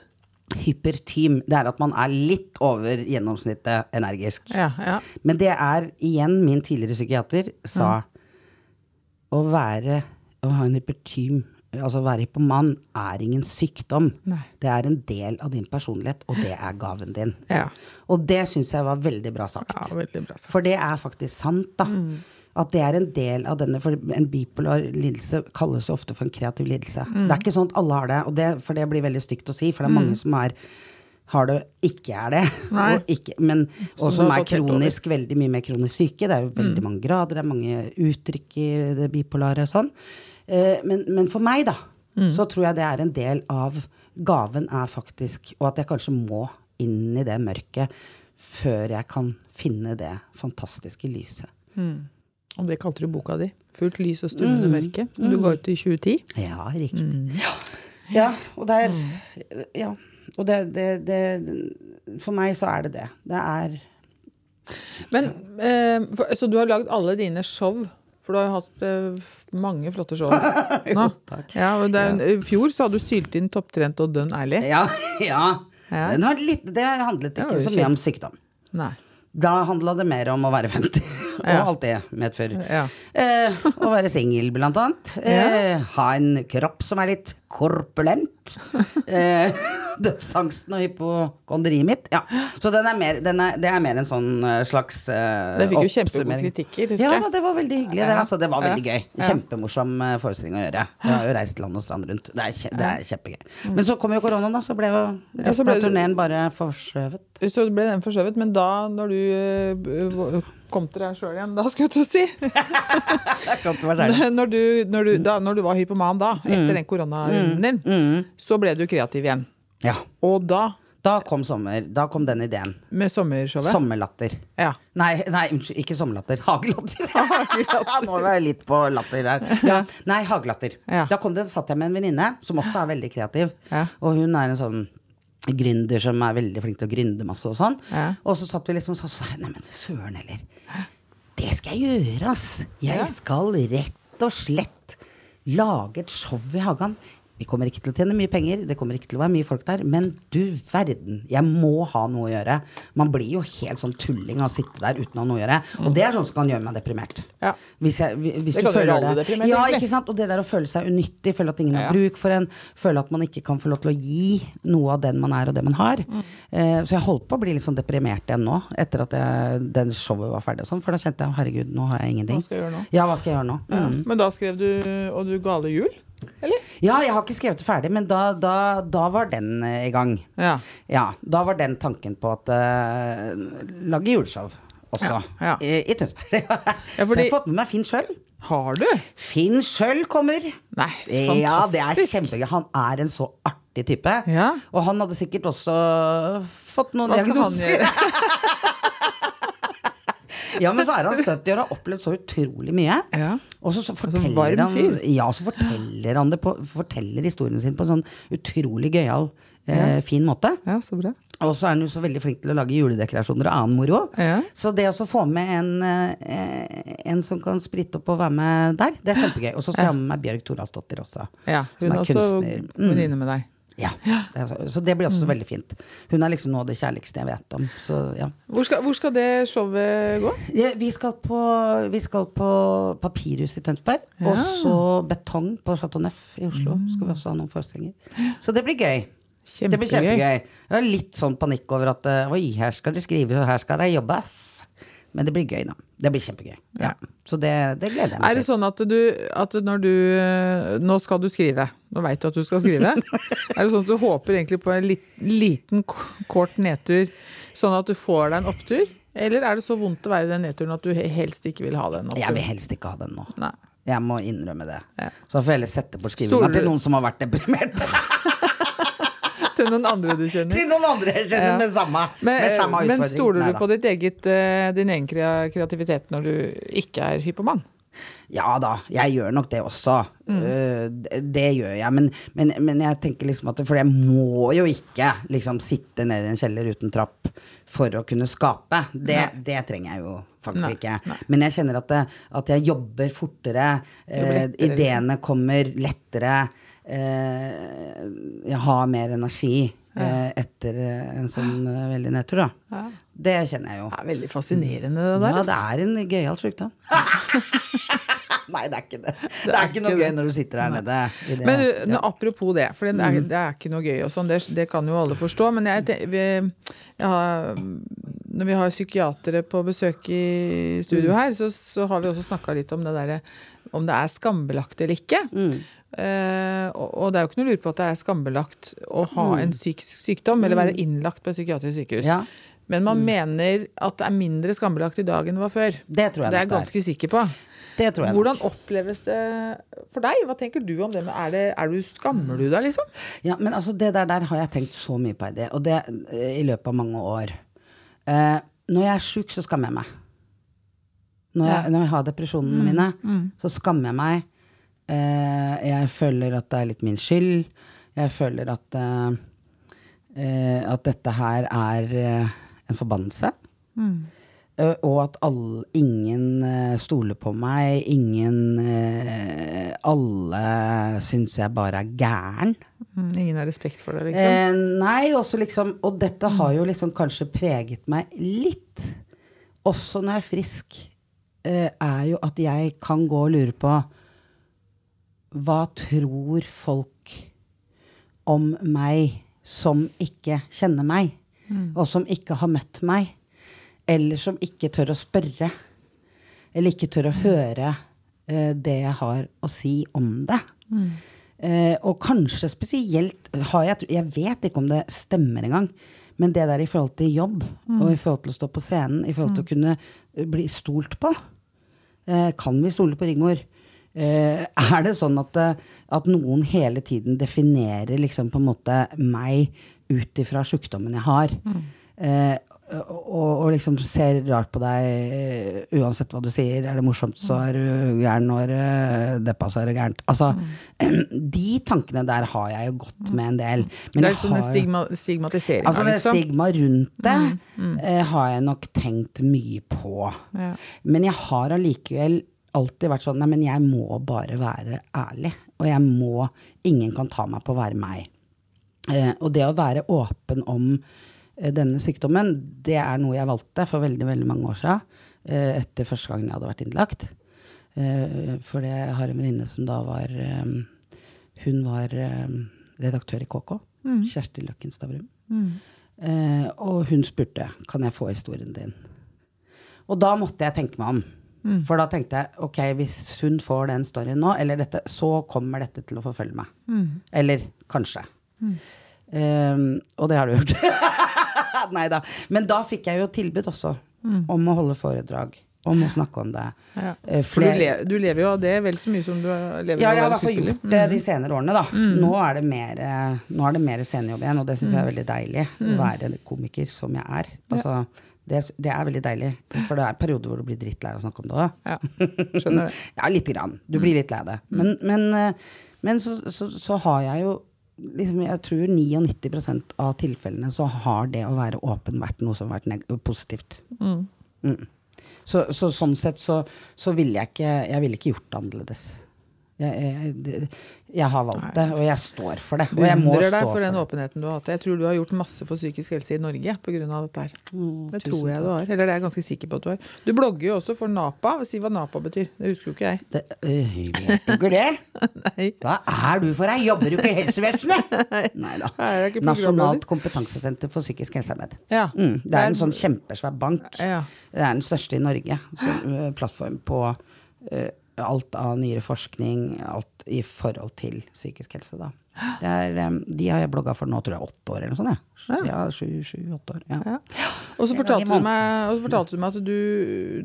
Hypertym. Det er at man er litt over gjennomsnittet energisk. Ja, ja. Men det er igjen min tidligere psykiater sa å være Å ha en hypertym Altså være hypoman er ingen sykdom. Nei. Det er en del av din personlighet, og det er gaven din. Ja. Og det syns jeg var veldig bra sagt. ja veldig bra sagt. For det er faktisk sant, da. At det er en del av denne For en bipolar lidelse kalles ofte for en kreativ lidelse. Det er ikke sånn at alle har det, og det, for det blir veldig stygt å si, for det er mange som er har det, ikke er det, og, ikke, men, og Som er kronisk, veldig mye mer kronisk syke. Det er jo veldig mange grader, det er mange uttrykk i det bipolare og sånn. Eh, men, men for meg, da, så tror jeg det er en del av gaven er faktisk Og at jeg kanskje må inn i det mørket før jeg kan finne det fantastiske lyset. Og det kalte du boka di. 'Fullt lys og stummende mørke'. Du ga ut i 2010. Ja, riktig. Ja. ja, og det er Ja. Og det, det, det For meg så er det det. Det er Men, eh, for, så du har lagd alle dine show? For du har jo hatt eh, mange flotte show nå. Ja, og det er, I fjor så hadde du sylt inn Topptrent og Dønn ærlig. Ja. ja. Ja. Den var litt, det handlet Det var ikke jo så mye om sykdom. Nei. Da handla det mer om å være 50, og Ja. alt det medfører. Ja. Eh, å være singel, blant annet. Eh, ha en kropp som er litt korpulent. Eh, dødsangsten og hypokonderiet mitt. Ja. Så den er mer, den er, det er mer en sånn eh, slags eh, Det fikk jo kjempegode kritikker, husker Ja jeg. da, det var veldig hyggelig. Det, altså, det var veldig gøy. Kjempemorsom eh, forestilling å gjøre. Jeg har jo reist land og strand rundt. Det er, det er kjempegøy. Men så kom jo koronaen, da. Så ble jo Mm. Ja, så resten av turneen bare forskjøvet. Så ble den forskjøvet, men da, når du eh, kom til deg sjøl igjen, da skulle jeg til å si når du, når, du, da, når du var hypoman da, Mm. etter den koronarunden din, så ble du kreativ igjen. Ja. Og da, Da kom sommer. Da kom den ideen. med sommershowet Sommerlatter. Ja. Nei, nei, unnskyld, ikke sommerlatter. Hagelatter. hagelatter. Nå var jeg litt på latter her. Ja. Nei, hagelatter. Ja. Da kom det, satt jeg med en venninne som også er veldig kreativ. Ja. Og hun er en sånn gründer som er veldig flink til å gründe masse og sånn. Ja. Og så satt vi liksom sånn, så sa nei, men søren heller. Det skal jeg gjøre, ass. Jeg skal rett og slett lage et show i hagen. Vi kommer ikke til å tjene mye penger, det kommer ikke til å være mye folk der, men du verden, jeg må ha noe å gjøre. Man blir jo helt sånn tulling av å sitte der uten å ha noe å gjøre. Og det er sånn som kan gjøre meg deprimert. Ja. Hvis jeg, hvis Det kan gjøre føler alle deprimert, Ja, ikke sant. Og det der å føle seg unyttig, føle at ingen Ja. har bruk for en, føle at man ikke kan få lov til å gi noe av den man er og det man har. Mm. Uh, så jeg holdt på å bli litt sånn deprimert igjen nå, etter at jeg, den showet var ferdig og sånn, for da kjente jeg herregud, nå har jeg ingenting. Hva skal jeg gjøre nå? Ja, hva skal jeg gjøre nå? Ja. Mm. Men da skrev du Og du gale jul? Eller? Ja, jeg har ikke skrevet det ferdig, men da, da, da var den uh, i gang. Ja. Ja, da var den tanken på at uh, lage juleshow også, Ja, ja. I, i Tønsberg. Ja, Så jeg har fått med meg Finn Schjøll. Har du? Finn Schjøll kommer! Nei, fantastisk. Ja, det er kjempegøy. Han er en så artig type. Ja. Og han hadde sikkert også fått noen Hva skal han gjøre? Ja, men så er han 70 år og har opplevd så utrolig mye. Ja. Og så, så forteller varm han. Ja, så forteller han det på, forteller historien sin på en sånn utrolig gøyal, eh, fin måte. Ja, så bra. Og så er han jo så veldig flink til å lage juledekorasjoner og annen moro. Ja. Så det å få med en, eh, en som kan spritte opp og være med der, det er kjempegøy. Og så skal jeg ha med meg Bjørg Thoralsdottir også. Ja, Som hun er er også kunstner. Mm. venninne med deg. Ja, så, det blir også Mm. veldig fint. Hun er liksom noe av det kjærligste jeg vet om. Så ja. Hvor skal, hvor skal det showet gå? Ja, vi, skal på, vi skal på Papirhus i Tønsberg, og så Betong på Chateau Neuf i Oslo. Skal vi også ha noen forestillinger. Så det blir gøy. Det blir Kjempegøy. kjempegøy. Jeg har litt sånn panikk over at eh, oi, her skal det skrives, og her skal det jobbes. Men det blir gøy, da. Det blir kjempegøy. Ja. Så det, det gleder jeg meg Er det sånn at du, at når du eh, Nå skal du skrive. Nå veit du at du skal skrive. er det sånn at du håper egentlig på en liten, kort nedtur, sånn at du får deg en opptur? Eller er det så vondt å være i den nedturen at du helst ikke vil ha den Jeg vil helst ikke ha den nå. Nei. Jeg må innrømme det. Ja. Så får jeg heller sette bort skrivinga du- til noen som har vært deprimert. Til noen andre du kjenner. til noen andre jeg kjenner Ja. med samme, Men, med samme men utfordring. stoler du på ditt eget, eh, din egen kreativitet når du ikke er hypoman? Ja da, jeg gjør nok det også. Mm. Eh, det, det gjør jeg. Men, men, men jeg tenker liksom at For jeg må jo ikke liksom sitte nede i en kjeller uten trapp for å kunne skape. Det, det trenger jeg jo faktisk Nei, ikke. nei. Men jeg kjenner at, det, at jeg jobber fortere. Jobber Eh, lettere, liksom. ideene kommer lettere. Eh, jeg har mer energi eh, etter eh, en sånn veldig nedtur, da. Ja. Det kjenner jeg jo. Det er veldig fascinerende, det der. Ja, det er en gøyal sjukdom. Nei, det er ikke det. Det er ikke noe gøy når du sitter her nede. Men Ja. Mm. apropos det, for det er, det er ikke noe gøy og sånn, det, det kan jo alle forstå. Men jeg, vi, har, når vi har psykiatere på besøk i studio Mm. her, så, så har vi også snakka litt om det derre om det er skambelagt eller ikke. Mm. Eh, og, det er jo ikke noe lurt på at det er skambelagt å ha en psykisk sykdom eller være innlagt på et psykiatrisk sykehus. Mm. Ja. Men man mener at det er mindre skambelagt i dag enn det var før. Det tror jeg Det er jeg nok det ganske sikker på. Det tror jeg nok. Hvordan oppleves det for deg? Hva tenker du om det? Er det er du, skammer du deg, liksom? Ja, men altså, det der, der har jeg tenkt så mye på, det, og det eh, i løpet av mange år. Uh, når jeg er sjuk, så skammer jeg meg. Når jeg, når jeg har depresjonene mine, så skammer jeg meg. Eh, jeg føler at det er litt min skyld. Jeg føler at, eh, eh, at dette her er en forbannelse. Eh, og at all, ingen stoler på meg. Ingen eh, Alle syns jeg bare er gæren. Mm, Ingen har respekt for det, liksom? Eh, nei, også liksom Og dette har jo liksom kanskje preget meg litt, også når jeg er frisk, eh, er jo at jeg kan gå og lure på Hva tror folk om meg som ikke kjenner meg, og som ikke har møtt meg, eller som ikke tør å spørre, eller ikke tør å høre eh, det jeg har å si om det. Eh, og kanskje spesielt har jeg Jeg vet ikke om det stemmer engang. Men det der i forhold til jobb, og i forhold til å stå på scenen, i forhold til å kunne eh, bli stolt på. Eh, kan vi stole på Rigmor? Eh, er det sånn at, eh, at noen hele tiden definerer liksom på en måte meg ut ifra sjukdommen jeg har? Eh, og, og liksom ser rart på deg uansett hva du sier. Er det morsomt, så er du gæren. Og er det deppa, så er det gærent. Altså, de tankene der har jeg jo gått med en del. Men det er litt sånn stigma, stigmatisering. Altså liksom. stigma rundt det eh, har jeg nok tenkt mye på. Ja. Men jeg har allikevel alltid vært sånn Nei, men jeg må bare være ærlig. og jeg må Ingen kan ta meg på å være meg. Eh, og det å være åpen om eh, denne sykdommen, det er noe jeg valgte for veldig, veldig mange år siden. Eh, etter første gangen jeg hadde vært innlagt. Eh, for jeg har en venninne som da var eh, Hun var eh, redaktør i KK. Kjersti Løkken Stavrum. Eh, og hun spurte kan jeg få historien din. Og da måtte jeg tenke meg om. For da tenkte jeg ok, hvis hun får den storyen nå, eller dette, så kommer dette til å forfølge meg. Eller kanskje. Eh, og det har det gjort. Nei da. Men da fikk jeg jo tilbud også om å holde foredrag. Om å snakke om det. Ja. Eh, For du, le, du lever jo av det vel så mye som du lever ja, av jeg har i å være hvert fall skuespiller. gjort det de senere årene, da. Nå er det mer, eh, nå er det mer scenejobb igjen, og det syns jeg er veldig deilig. Å være komiker som jeg er. Altså, det, det er veldig deilig. For det er perioder hvor du blir drittlei av å snakke om det òg. Ja. Ja, lite grann. Du blir litt lei det. Men, men, eh, men så, så, så har jeg jo liksom, Jeg tror 99% av tilfellene så har det å være åpen vært noe som har vært positivt. Mm. Så, så sånn sett så, så ville jeg ikke Jeg ville ikke gjort det annerledes. Jeg, jeg, jeg har valgt det, og jeg står for det. Og jeg må stå deg for den åpenheten du har hatt. Jeg tror du har gjort masse for psykisk helse i Norge pga. dette her. Mm, Det tror jeg du har. Eller det er jeg ganske sikker på at du har. Du blogger jo også for NAPA. Si hva NAPA betyr. Det husker jo ikke jeg. Det, øh, jeg ikke det? Hva er du for ei? Jobber du ikke i helsevesenet? Nei da. Nasjonalt kompetansesenter for psykisk helsearbeid. Ja. Mm, det er en sånn kjempesvær bank. Ja. Det er den største i Norge. Så, plattform på alt av nyere forskning, alt i forhold til psykisk helse. Da. Det er, de har jeg blogga for nå, tror jeg, åtte år eller noe sånt. Ja. Ja, sju, sju, åtte år. Ja. Ja. Og så fortalte du meg, og så fortalte du meg at du,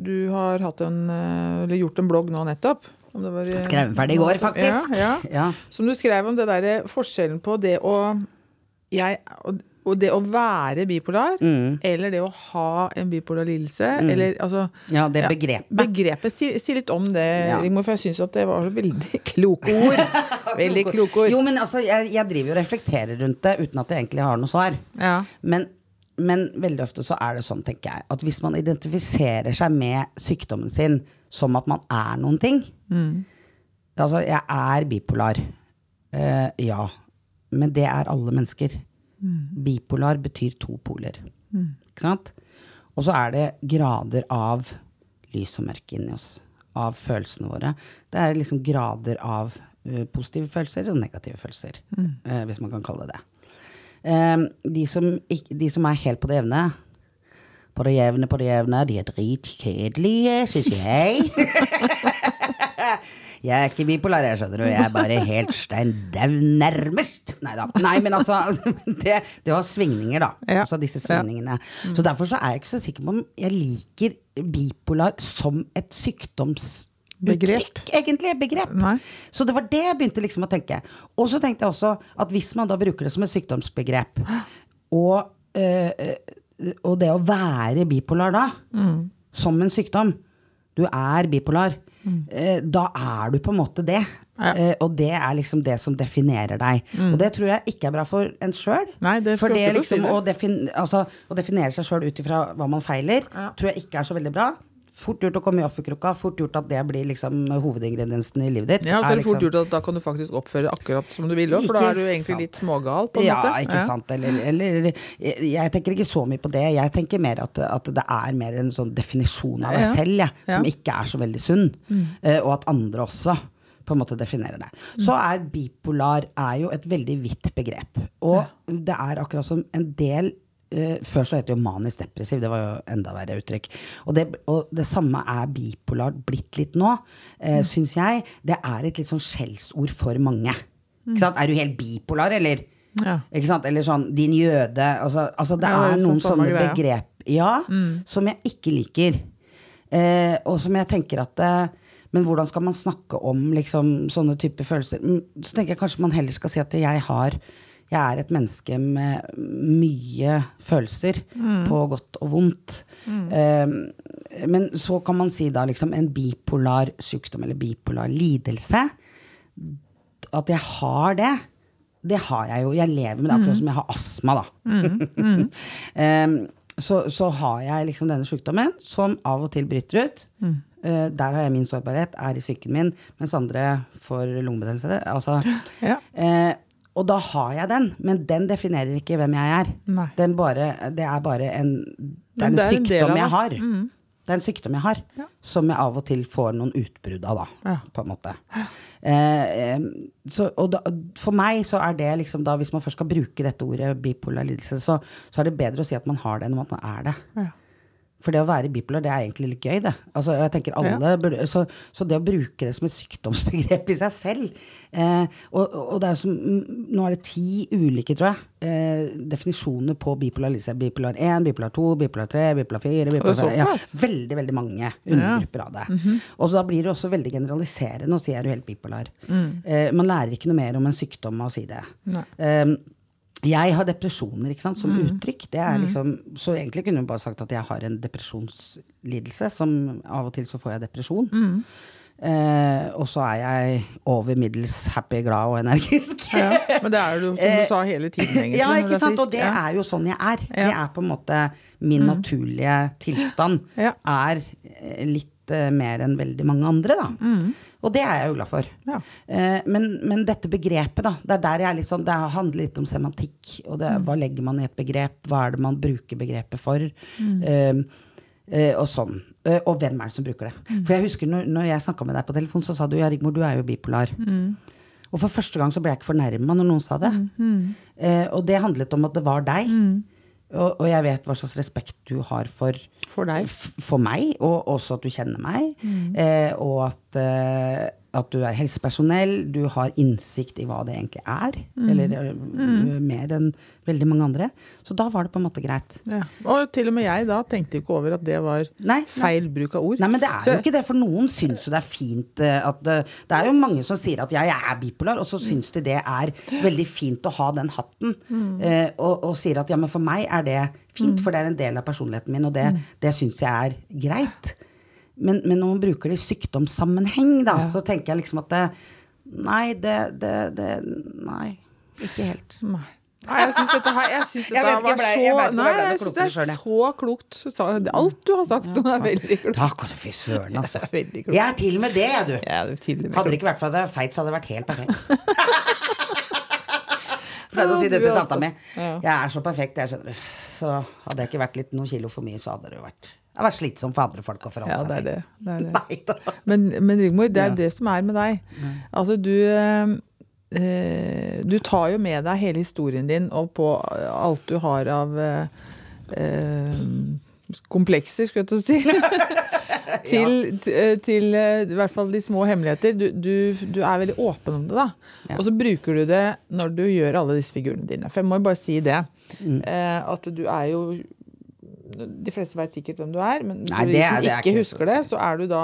du har hatt en, eh, eller gjort en blogg nå nettopp. Om var, skrev den ferdig i går, faktisk. Ja, ja. Ja. Som du skrev om det derre forskjellen på det å jeg, og, det å være bipolar, Mm. eller det å ha en bipolar lidelse, eller altså ja, det begrepet. Begrepet, si, si litt om det, Ja. Rigmor, for jeg syns at det var veldig kloke ord. veldig kloke ord. Jo, men altså, jeg, jeg driver og reflekterer rundt det uten at jeg egentlig har noe svar. Ja. Men, men veldig ofte så er det sånn, tenker jeg, at hvis man identifiserer seg med sykdommen sin som at man er noen ting Altså, jeg er bipolar. Uh, ja. Men det er alle mennesker. Bipolar betyr to poler. Ikke sant? Og så er det grader av lys og mørke inni oss. Av følelsene våre. Det er liksom grader av uh, positive følelser og negative følelser. eh, hvis man kan kalle det det. Um, de, som de som er helt på det jevne På det jevne, på det jevne, de er dritkjedelige, syns jeg. Jeg er ikke bipolar, jeg skjønner du. Jeg er bare helt stein dau nærmest. Nei da. Nei, men altså Det, det var svingninger, da. Ja. Altså disse svingningene. Så derfor så er jeg ikke så sikker på om jeg liker bipolar som et sykdomsuttrykk, egentlig. Begrep. Nei. Så det var det jeg begynte liksom å tenke. Og så tenkte jeg også at hvis man da bruker det som et sykdomsbegrep, og, øh, og det å være bipolar da, som en sykdom Du er bipolar. Eh, Da er du på en måte det. Ja. Eh, og det er liksom det som definerer deg. Og det tror jeg ikke er bra for en sjøl. For det si liksom det. å, defin altså, å definere seg sjøl ut ifra hva man feiler, tror jeg ikke er så veldig bra. Fort gjort å komme i offerkrukka. Fort gjort at det blir liksom hovedingrediensen i livet ditt. Ja, så er det fort liksom- gjort at da kan du faktisk oppføre akkurat som du vil òg, for da er du egentlig litt smågal, på en ja, måte. ikke sant. Eller, eller jeg, jeg tenker ikke så mye på det. Jeg tenker mer at, at det er mer en sånn definisjon av deg Ja. selv, jeg, som ikke er så veldig sunn. Mm. og at andre også på en måte definerer det. Så er bipolar er jo et veldig vidt begrep. Og det er akkurat som en del eh, Før så het det jo manisk depressiv, det var jo enda verre uttrykk. Og det, og det samme er bipolar blitt litt nå, uh, syns jeg. Det er et litt sånn skjellsord for mange. Sant? Er du helt bipolar, eller? Ja. Eller sånn 'din jøde'. Altså, altså det Ja, det er er sånn noen sånn sånne greier. begrep ja, som jeg ikke liker. Eh, og som jeg tenker at eh, Men hvordan skal man snakke om liksom, sånne typer følelser? Mm, Så tenker jeg kanskje man heller skal si at jeg har jeg er et menneske med mye følelser, på godt og vondt. Eh, men så kan man si da liksom en bipolar sykdom eller bipolar lidelse at jeg har det, det har jeg jo. Jeg lever med det akkurat som jeg har astma, da. um, så, så har jeg liksom denne sykdommen som av og til bryter ut. Eh, der har jeg min sårbarhet, er i psyken min, mens andre får lungebetennelse. Altså, Ja. eh, og da har jeg den, men den definerer ikke hvem jeg er. Bare, det er bare en, det er en det er en sykdom jeg har. har. Det er en sykdom jeg har, Ja. som jeg av og til får noen utbrudd av, da. Ja. På en måte. Eh, så, og da, for meg så er det liksom da, hvis man først skal bruke dette ordet bipolar lidelse, så, så er det bedre å si at man har det, enn at man er det. Ja. For det å være bipolar, det er egentlig litt gøy, det. Altså, jeg tenker alle burde, så, så det å bruke det som et sykdomsbegrep i seg selv eh, og, og det er som mm, Nå er det ti ulike, tror jeg, eh, definisjoner på bipolar lidelse. Bipolar 1, bipolar 2, bipolar 3, bipolar 4 bipolar Og 5, ja. Veldig, veldig mange undergrupper av det. Og så da blir det også veldig generaliserende å si er du helt bipolar. Eh, man lærer ikke noe mer om en sykdom av å si det. Nei. Um, jeg har depresjoner ikke sant, som uttrykk. Det er liksom, så egentlig kunne hun bare sagt at jeg har en depresjonslidelse. Som av og til så får jeg depresjon. Eh, og så er jeg over middels happy, glad og energisk. Ja. Men det er du, som du sa, hele tiden, egentlig. Ja, ikke sant? Og det er jo sånn jeg er. Ja. Det er på en måte min naturlige tilstand. Ja. Er eh, litt eh, mer enn veldig mange andre, da. Og det er jeg jo glad for. Ja. Eh, men, men dette begrepet, da. Det er der jeg er litt sånn Det handler litt om semantikk. Og det, hva legger man i et begrep? Hva er det man bruker begrepet for? Eh, Uh, og sånn. Uh, og hvem er det som bruker det? For jeg husker når, når jeg snakka med deg på telefon, så sa du ja, Rigmor, du er jo bipolar. Og for første gang så ble jeg ikke fornærma når noen sa det. Eh, og det handlet om at det var deg. Og, og jeg vet hva slags respekt du har for, For deg. for meg, og også at du kjenner meg. Eh, og at, eh, at du er helsepersonell, du har innsikt i hva det egentlig er. Eller mm. mer enn veldig mange andre. Så da var det på en måte greit. Ja. Og til og med jeg da tenkte ikke over at det var Nei, feil bruk av ord. Nei, men det er Så- jo ikke det, for noen syns jo det er fint eh, at det, det er jo mange som sier at ja, jeg er bipolar, og så syns de det er veldig fint å ha den hatten. Mm. og, og sier at ja, men for meg er det fint, for det er en del av personligheten min, og det, det syns jeg er greit. Men, men når man bruker det i sykdomssammenheng, da, så tenker jeg liksom at det Nei, det, det, det Nei, ikke helt. Nei. Nei, jeg syns dette, her, jeg synes Jeg dette vet ikke, var ble- så jeg Nei, jeg syns det er så klokt. Alt du har sagt nå, er veldig klokt. Takk, fy søren, altså. Jeg er til med det, jeg, du. Ja, til med Hadde det ikke vært for at jeg er feit, så hadde det vært helt perfekt. Pleide å si det til tanta mi. Jeg er så perfekt, jeg, skjønner du. Så hadde jeg ikke vært litt noen kilo for mye, så hadde det jo vært Det vært slitsomt for andre folk å forholde Ja, seg det er det. det, er det. Men, men Rigmor, det er Ja. det som er med deg. Altså, du eh, eh, Du tar jo med deg hele historien din og på alt du har av eh, eh, komplekser, skulle jeg til å si. til, eh, til eh, i hvert fall de små hemmeligheter. Du, du, du er veldig åpen om det, da. Ja. Og så bruker du det når du gjør alle disse figurene dine. For jeg må jo bare si det. Eh, at du er jo De fleste vet sikkert hvem du er, men Nei, for de som ikke ikke husker det, så er du da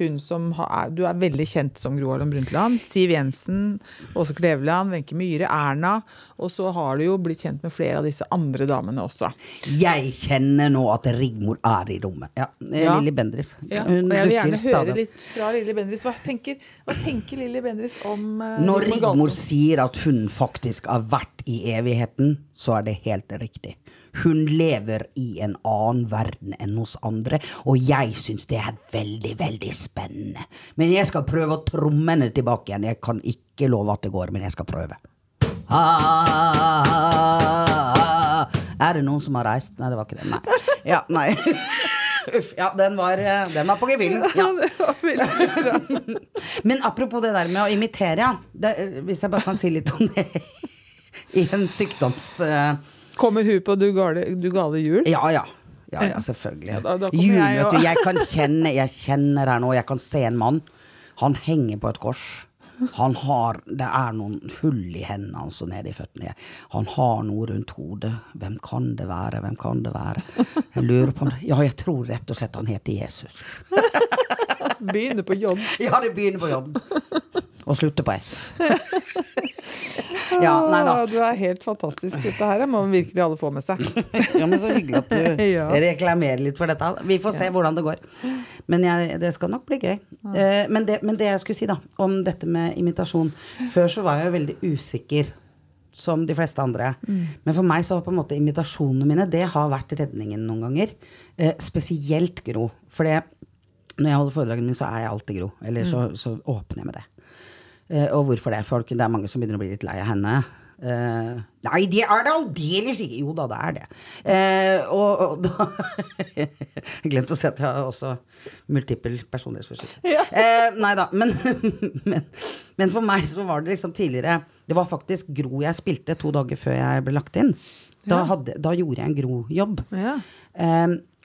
hun som har, Du er veldig kjent som Gro Harlem Brundtland. Siv Jensen, Åse Kleveland, Wenche Myhre, Erna. Og så har du jo blitt kjent med flere av disse andre damene også. Jeg kjenner nå at Rigmor er i rommet. Ja, eh, Ja. Lilly Bendriss. Ja, Hun og jeg vil gjerne høre litt fra Lilly Bendriss. Hva tenker, hva tenker Lilly Bendriss om uh, Når Rigmor sier at hun faktisk har vært i evigheten, så er det helt riktig. Hun lever i en annen verden enn hos andre, og jeg syns det er veldig, veldig spennende. Men jeg skal prøve å tromme henne tilbake igjen. Jeg kan ikke love at det går, men jeg skal prøve. Ah, er det noen som har reist? Nei, det var ikke det. Nei. Ja, nei. Uff. Ja, den var, eh, den var på gefühlen. Ja. Men apropos det der med å imitere, ja. Det, hvis jeg bare kan si litt om det i en sykdoms... eh, Kommer hun på Du gale, du gale jul? ja, ja. Ja, ja, selvfølgelig. da- da Jul, jeg vet du. Jeg kan kjenne Jeg kjenner her nå, jeg kan se en mann. Han henger på et kors. Han har Det er noen hull i hendene hans og nede i føttene. Han har noe rundt hodet. Hvem kan det være? Hvem kan det være? Jeg lurer på om det Ja, jeg tror rett og slett han heter Jesus. Begynner på jobb. Ja, det begynner på jobb. Og slutter på S. Ja, nei da. Du er helt fantastisk. Dette her må virkelig alle få med seg. Ja, men Så hyggelig at du Ja. reklamerer litt for dette. Vi får se hvordan det går. Men jeg, det skal nok bli gøy. Eh, men, det, men det jeg skulle si da, om dette med imitasjon Før så var jeg jo veldig usikker, som de fleste andre. Men for meg så har på en måte imitasjonene mine Det har vært redningen noen ganger. Eh, spesielt Gro. For det Når jeg holder foredragene mine, så er jeg alltid Gro. Eller så, så åpner jeg med det. Eh, og hvorfor det? Folk, det er mange som begynner å bli litt lei av henne. Eh, nei, det er det aldeles ikke! Jo da, det er det. Eh, og, og da Jeg glemte å si at jeg har også multiple personlighetsforstyrrelse. Eh, nei da, men, men, men for meg så var det liksom tidligere Det var faktisk Gro jeg spilte to dager før jeg ble lagt inn. Da, hadde, da gjorde jeg en Gro-jobb. Ja.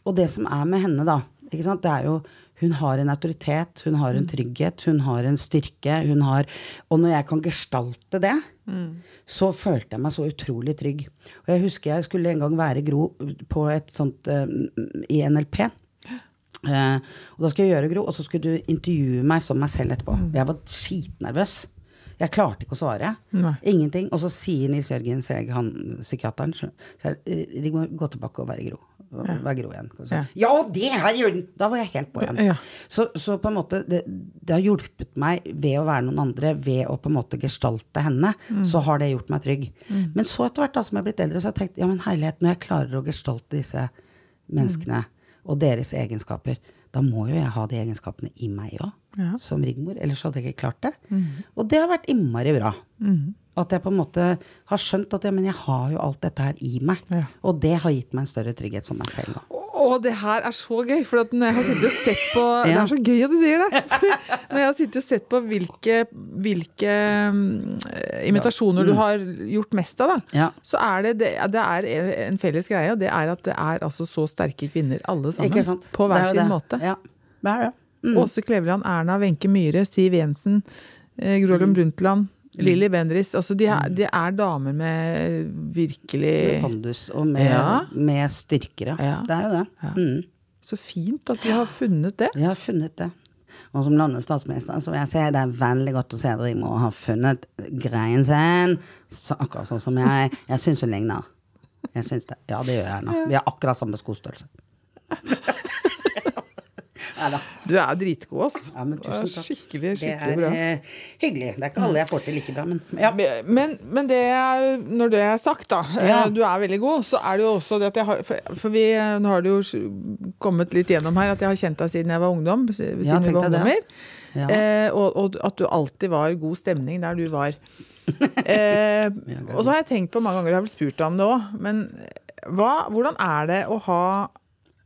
Og det som er med henne, da, er jo hun har en autoritet, hun har en trygghet, hun har en styrke. Hun har, og når jeg kan gestalte det, så følte jeg meg så utrolig trygg. Og jeg husker jeg skulle en gang være Gro på et sånt uh, i NLP. Uh, og da skulle jeg gjøre Gro, og så skulle du intervjue meg som meg selv etterpå. Jeg var skitnervøs. Jeg klarte ikke å svare. Nei. Ingenting. Og så sier Nils Jørgen Seg, han psykiateren, så Rigmor, gå tilbake og være Gro. Vær Gro igjen. Så, Ja. ja, det her gjør den! Da var jeg helt på igjen. Ja. Så, så på en måte, det, det har hjulpet meg ved å være noen andre, ved å på en måte gestalte henne, så har det gjort meg trygg. Men så etter hvert da som jeg er blitt eldre, så har jeg tenkt ja, men herlighet, når jeg klarer å gestalte disse menneskene og deres egenskaper, da må jo jeg ha de egenskapene i meg òg, Ja. som Rigmor. Ellers hadde jeg ikke klart det. Og det har vært innmari bra. At jeg på en måte har skjønt at ja, men jeg har jo alt dette her i meg. Ja. Og det har gitt meg en større trygghet som meg selv. nå. Og det her er så gøy, for at når jeg har sittet og sett på Det er så gøy at du sier det! Når jeg har sittet og sett på hvilke, hvilke mm, imitasjoner du har gjort mest av, da, Ja. så er det, det, det er en felles greie, og det er at det er altså så sterke kvinner, alle sammen. På hver er sin måte. Ja, det er det. Mm. Åse Kleveland, Erna, Wenche Myhre, Siv Jensen, eh, Gro Harlem Brundtland, Lilly Bendriss. Altså de er, de er damer med virkelig Med pondus og med, Ja. med styrkere. ja. Ja. Det er jo det. Mm. Så fint at vi har funnet det. Vi har funnet det. Og som landets statsminister så vil jeg si det er veldig godt å se at Rigmor har funnet greien sin. Så, akkurat sånn som jeg. Jeg syns hun ligner. Jeg syns det. Ja, det gjør jeg nå. Vi har akkurat samme skostørrelse. Du er dritgod, ass. Ja, men tusen takk. Skikkelig, Det er bra. eh, hyggelig. Det er ikke alle jeg får til like bra, men ja. Men, men det er, når det er sagt, da, Ja. eh, du er veldig god, så er det jo også det at jeg har For, vi, eh, nå har det jo kommet litt gjennom her at jeg har kjent deg siden jeg var ungdom. Siden Ja, vi var ungdommer. Ja. Eh, og, og at du alltid var god stemning der du var. Eh, og så har jeg tenkt på mange ganger, jeg har vel spurt deg om det òg, men hva, hvordan er det å ha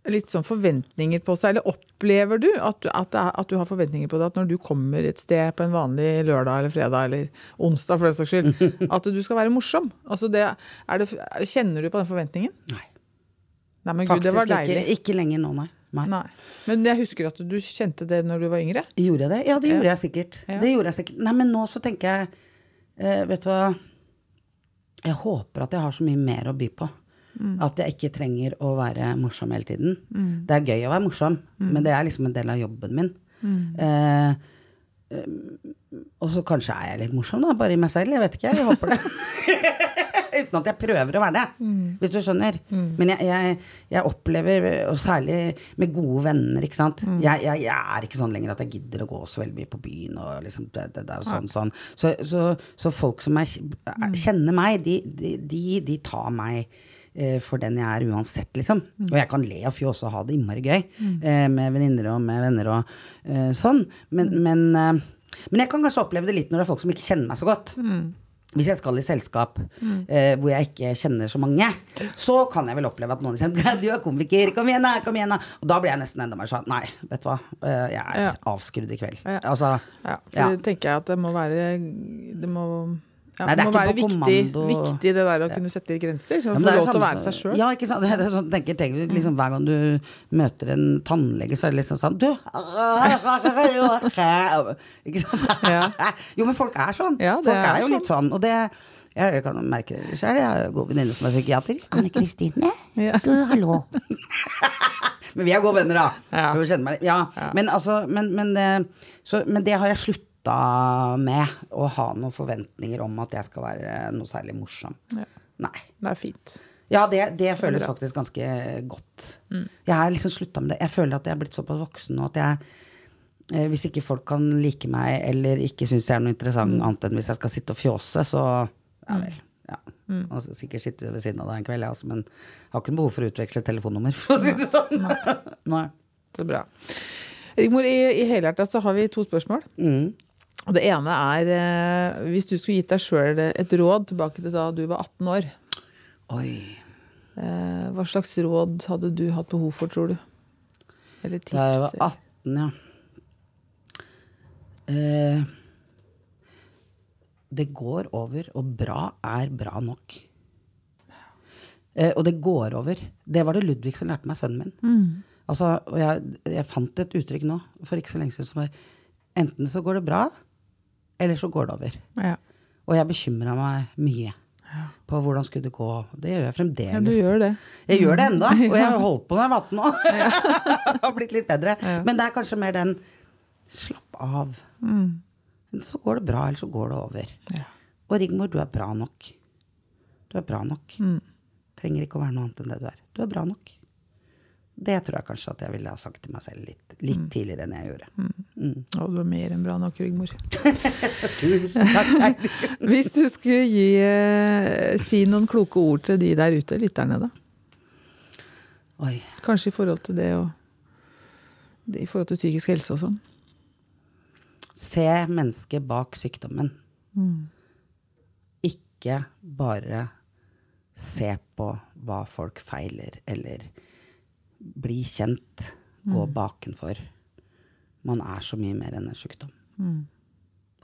litt sånn forventninger på seg, eller opplever du at, du at, at du har forventninger på deg at når du kommer et sted på en vanlig lørdag eller fredag eller onsdag for den saks skyld, at du skal være morsom? Altså det, det, kjenner du på den forventningen? Nei. Nei, men gud, det var deilig. ikke, ikke lenger nå, nei. nei. Nei. Men jeg husker at du kjente det når du var yngre. Gjorde jeg det? Ja, det gjorde jeg sikkert. Ja. Det gjorde jeg sikkert. Nei, men nå så tenker jeg eh, Vet du hva Jeg håper at jeg har så mye mer å by på. At jeg ikke trenger å være morsom hele tiden. Det er gøy å være morsom, men det er liksom en del av jobben min. Eh, eh, og så kanskje er jeg litt morsom, da, bare i meg selv. Jeg vet ikke, jeg håper det. Uten at jeg prøver å være det, hvis du skjønner. Men jeg, jeg, jeg opplever, og særlig med gode venner, ikke sant. Jeg, jeg, er ikke sånn lenger at jeg gidder å gå så veldig mye på byen og liksom det, det, det, og sånn, sånn. Så, så, så folk som er, kjenner meg, de, de, de, de tar meg for den jeg er uansett, liksom. Og jeg kan le og fjåse og ha det innmari gøy eh, med venninner og med venner og eh, sånn. Men, men, eh, men jeg kan kanskje oppleve det litt når det er folk som ikke kjenner meg så godt. Hvis jeg skal i selskap eh, hvor jeg ikke kjenner så mange, så kan jeg vel oppleve at noen sier 'Du er komiker, kom igjen, da! Kom igjen, da!' Og da blir jeg nesten enda mer sånn Nei, vet du hva, uh, jeg er Ja. avskrudd i kveld. Ja. Altså, Ja, for ja. det tenker jeg at det må være Det må, ja, Nei, det det må være viktig, viktig det der å kunne sette grenser. Så Ja, få men det er lov til å være seg sjøl. Ja, ikke sant. Det er sånn, tenker, tenker, liksom, hver gang du møter en tannlege, så er det liksom sånn Du! Ikke sant? Jo, men folk er sånn. Ja, folk er, er jo litt sånn. Og det jeg, kan merke det sjøl. Jeg har en god venninne som er psykiater. Anne Kristine. Ja. Du, hallo. men vi er gode venner, da. Ja. Ja. Men altså men, men, eh, så, men det har jeg slutta med. Å ha noen forventninger om at jeg skal være noe særlig morsom. Ja. Nei. Det er fint. Ja, det, det føles det faktisk ganske godt. Jeg har liksom slutta med det. Jeg føler at jeg er blitt såpass voksen nå at jeg eh, Hvis ikke folk kan like meg eller ikke syns jeg er noe interessant annet enn hvis jeg skal sitte og fjåse, så ja vel. Ja. Og så sikkert sitte ved siden av deg en kveld, jeg også, men jeg har ikke noe behov for å utveksle telefonnummer, for å si det sånn. Nei. Så bra. Rigmor, i, i Helhjerta så har vi to spørsmål. Mm. Det ene er eh, hvis du skulle gitt deg sjøl et råd tilbake til da du var 18 år. Oi. Eh, hva slags råd hadde du hatt behov for, tror du? Eller tips? Da jeg var 18, ja. Eh, det går over, og bra er bra nok. Eh, og det går over. Det var det Ludvig som lærte meg, sønnen min. Altså, og jeg, jeg fant et uttrykk nå for ikke så lenge siden som var enten så går det bra, eller så går det over. Ja. Og jeg bekymra meg mye på hvordan skulle det gå. Det gjør jeg fremdeles. ja, du gjør det. Jeg gjør det enda, og jeg har holdt på når jeg var 18 år. har blitt litt bedre. Men det er kanskje mer den slapp av. Mm. Så går det bra, eller så går det over. Ja. Og Rigmor, du er bra nok. Du er bra nok. Trenger ikke å være noe annet enn det du er. Du er bra nok. Det tror jeg kanskje at jeg ville ha sagt til meg selv litt, litt tidligere enn jeg gjorde. Og du er mer enn bra nok, Rigmor. Tusen takk. Hvis du skulle gi, eh, si noen kloke ord til de der ute, lytterne, da? Oi. Kanskje i forhold til det og det, I forhold til psykisk helse og sånn. Se mennesket bak sykdommen. Ikke bare se på hva folk feiler, eller bli kjent, gå bakenfor. Man er så mye mer enn en sykdom.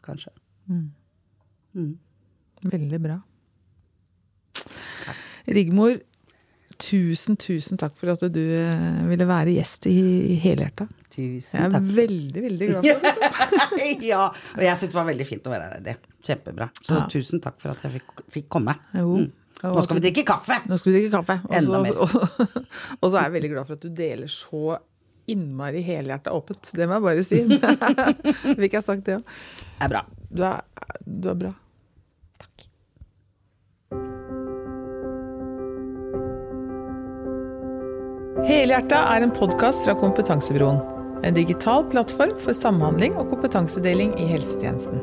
Kanskje. Veldig bra. Rigmor, tusen, tusen takk for at du eh, ville være gjest i, Helhjerta. Tusen takk. Jeg er veldig, veldig glad for det. ja, og jeg syns det var veldig fint å være her. Det. Kjempebra. Så Ja. tusen takk for at jeg fikk, fikk komme. Jo. Nå skal vi drikke kaffe! Nå skal vi drikke kaffe. Enda mer. Og, og så er jeg veldig glad for at du deler så innmari helhjerta åpent. Det må jeg bare si. Fikk jeg sagt det òg. Det er bra. Du, er- du er bra. Takk. Helhjerta er en podkast fra Kompetansebroen. En digital plattform for samhandling og kompetansedeling i helsetjenesten.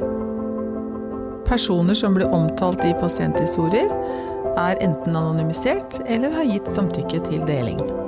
Personer som blir omtalt i pasienthistorier, er enten anonymisert eller har gitt samtykke til deling.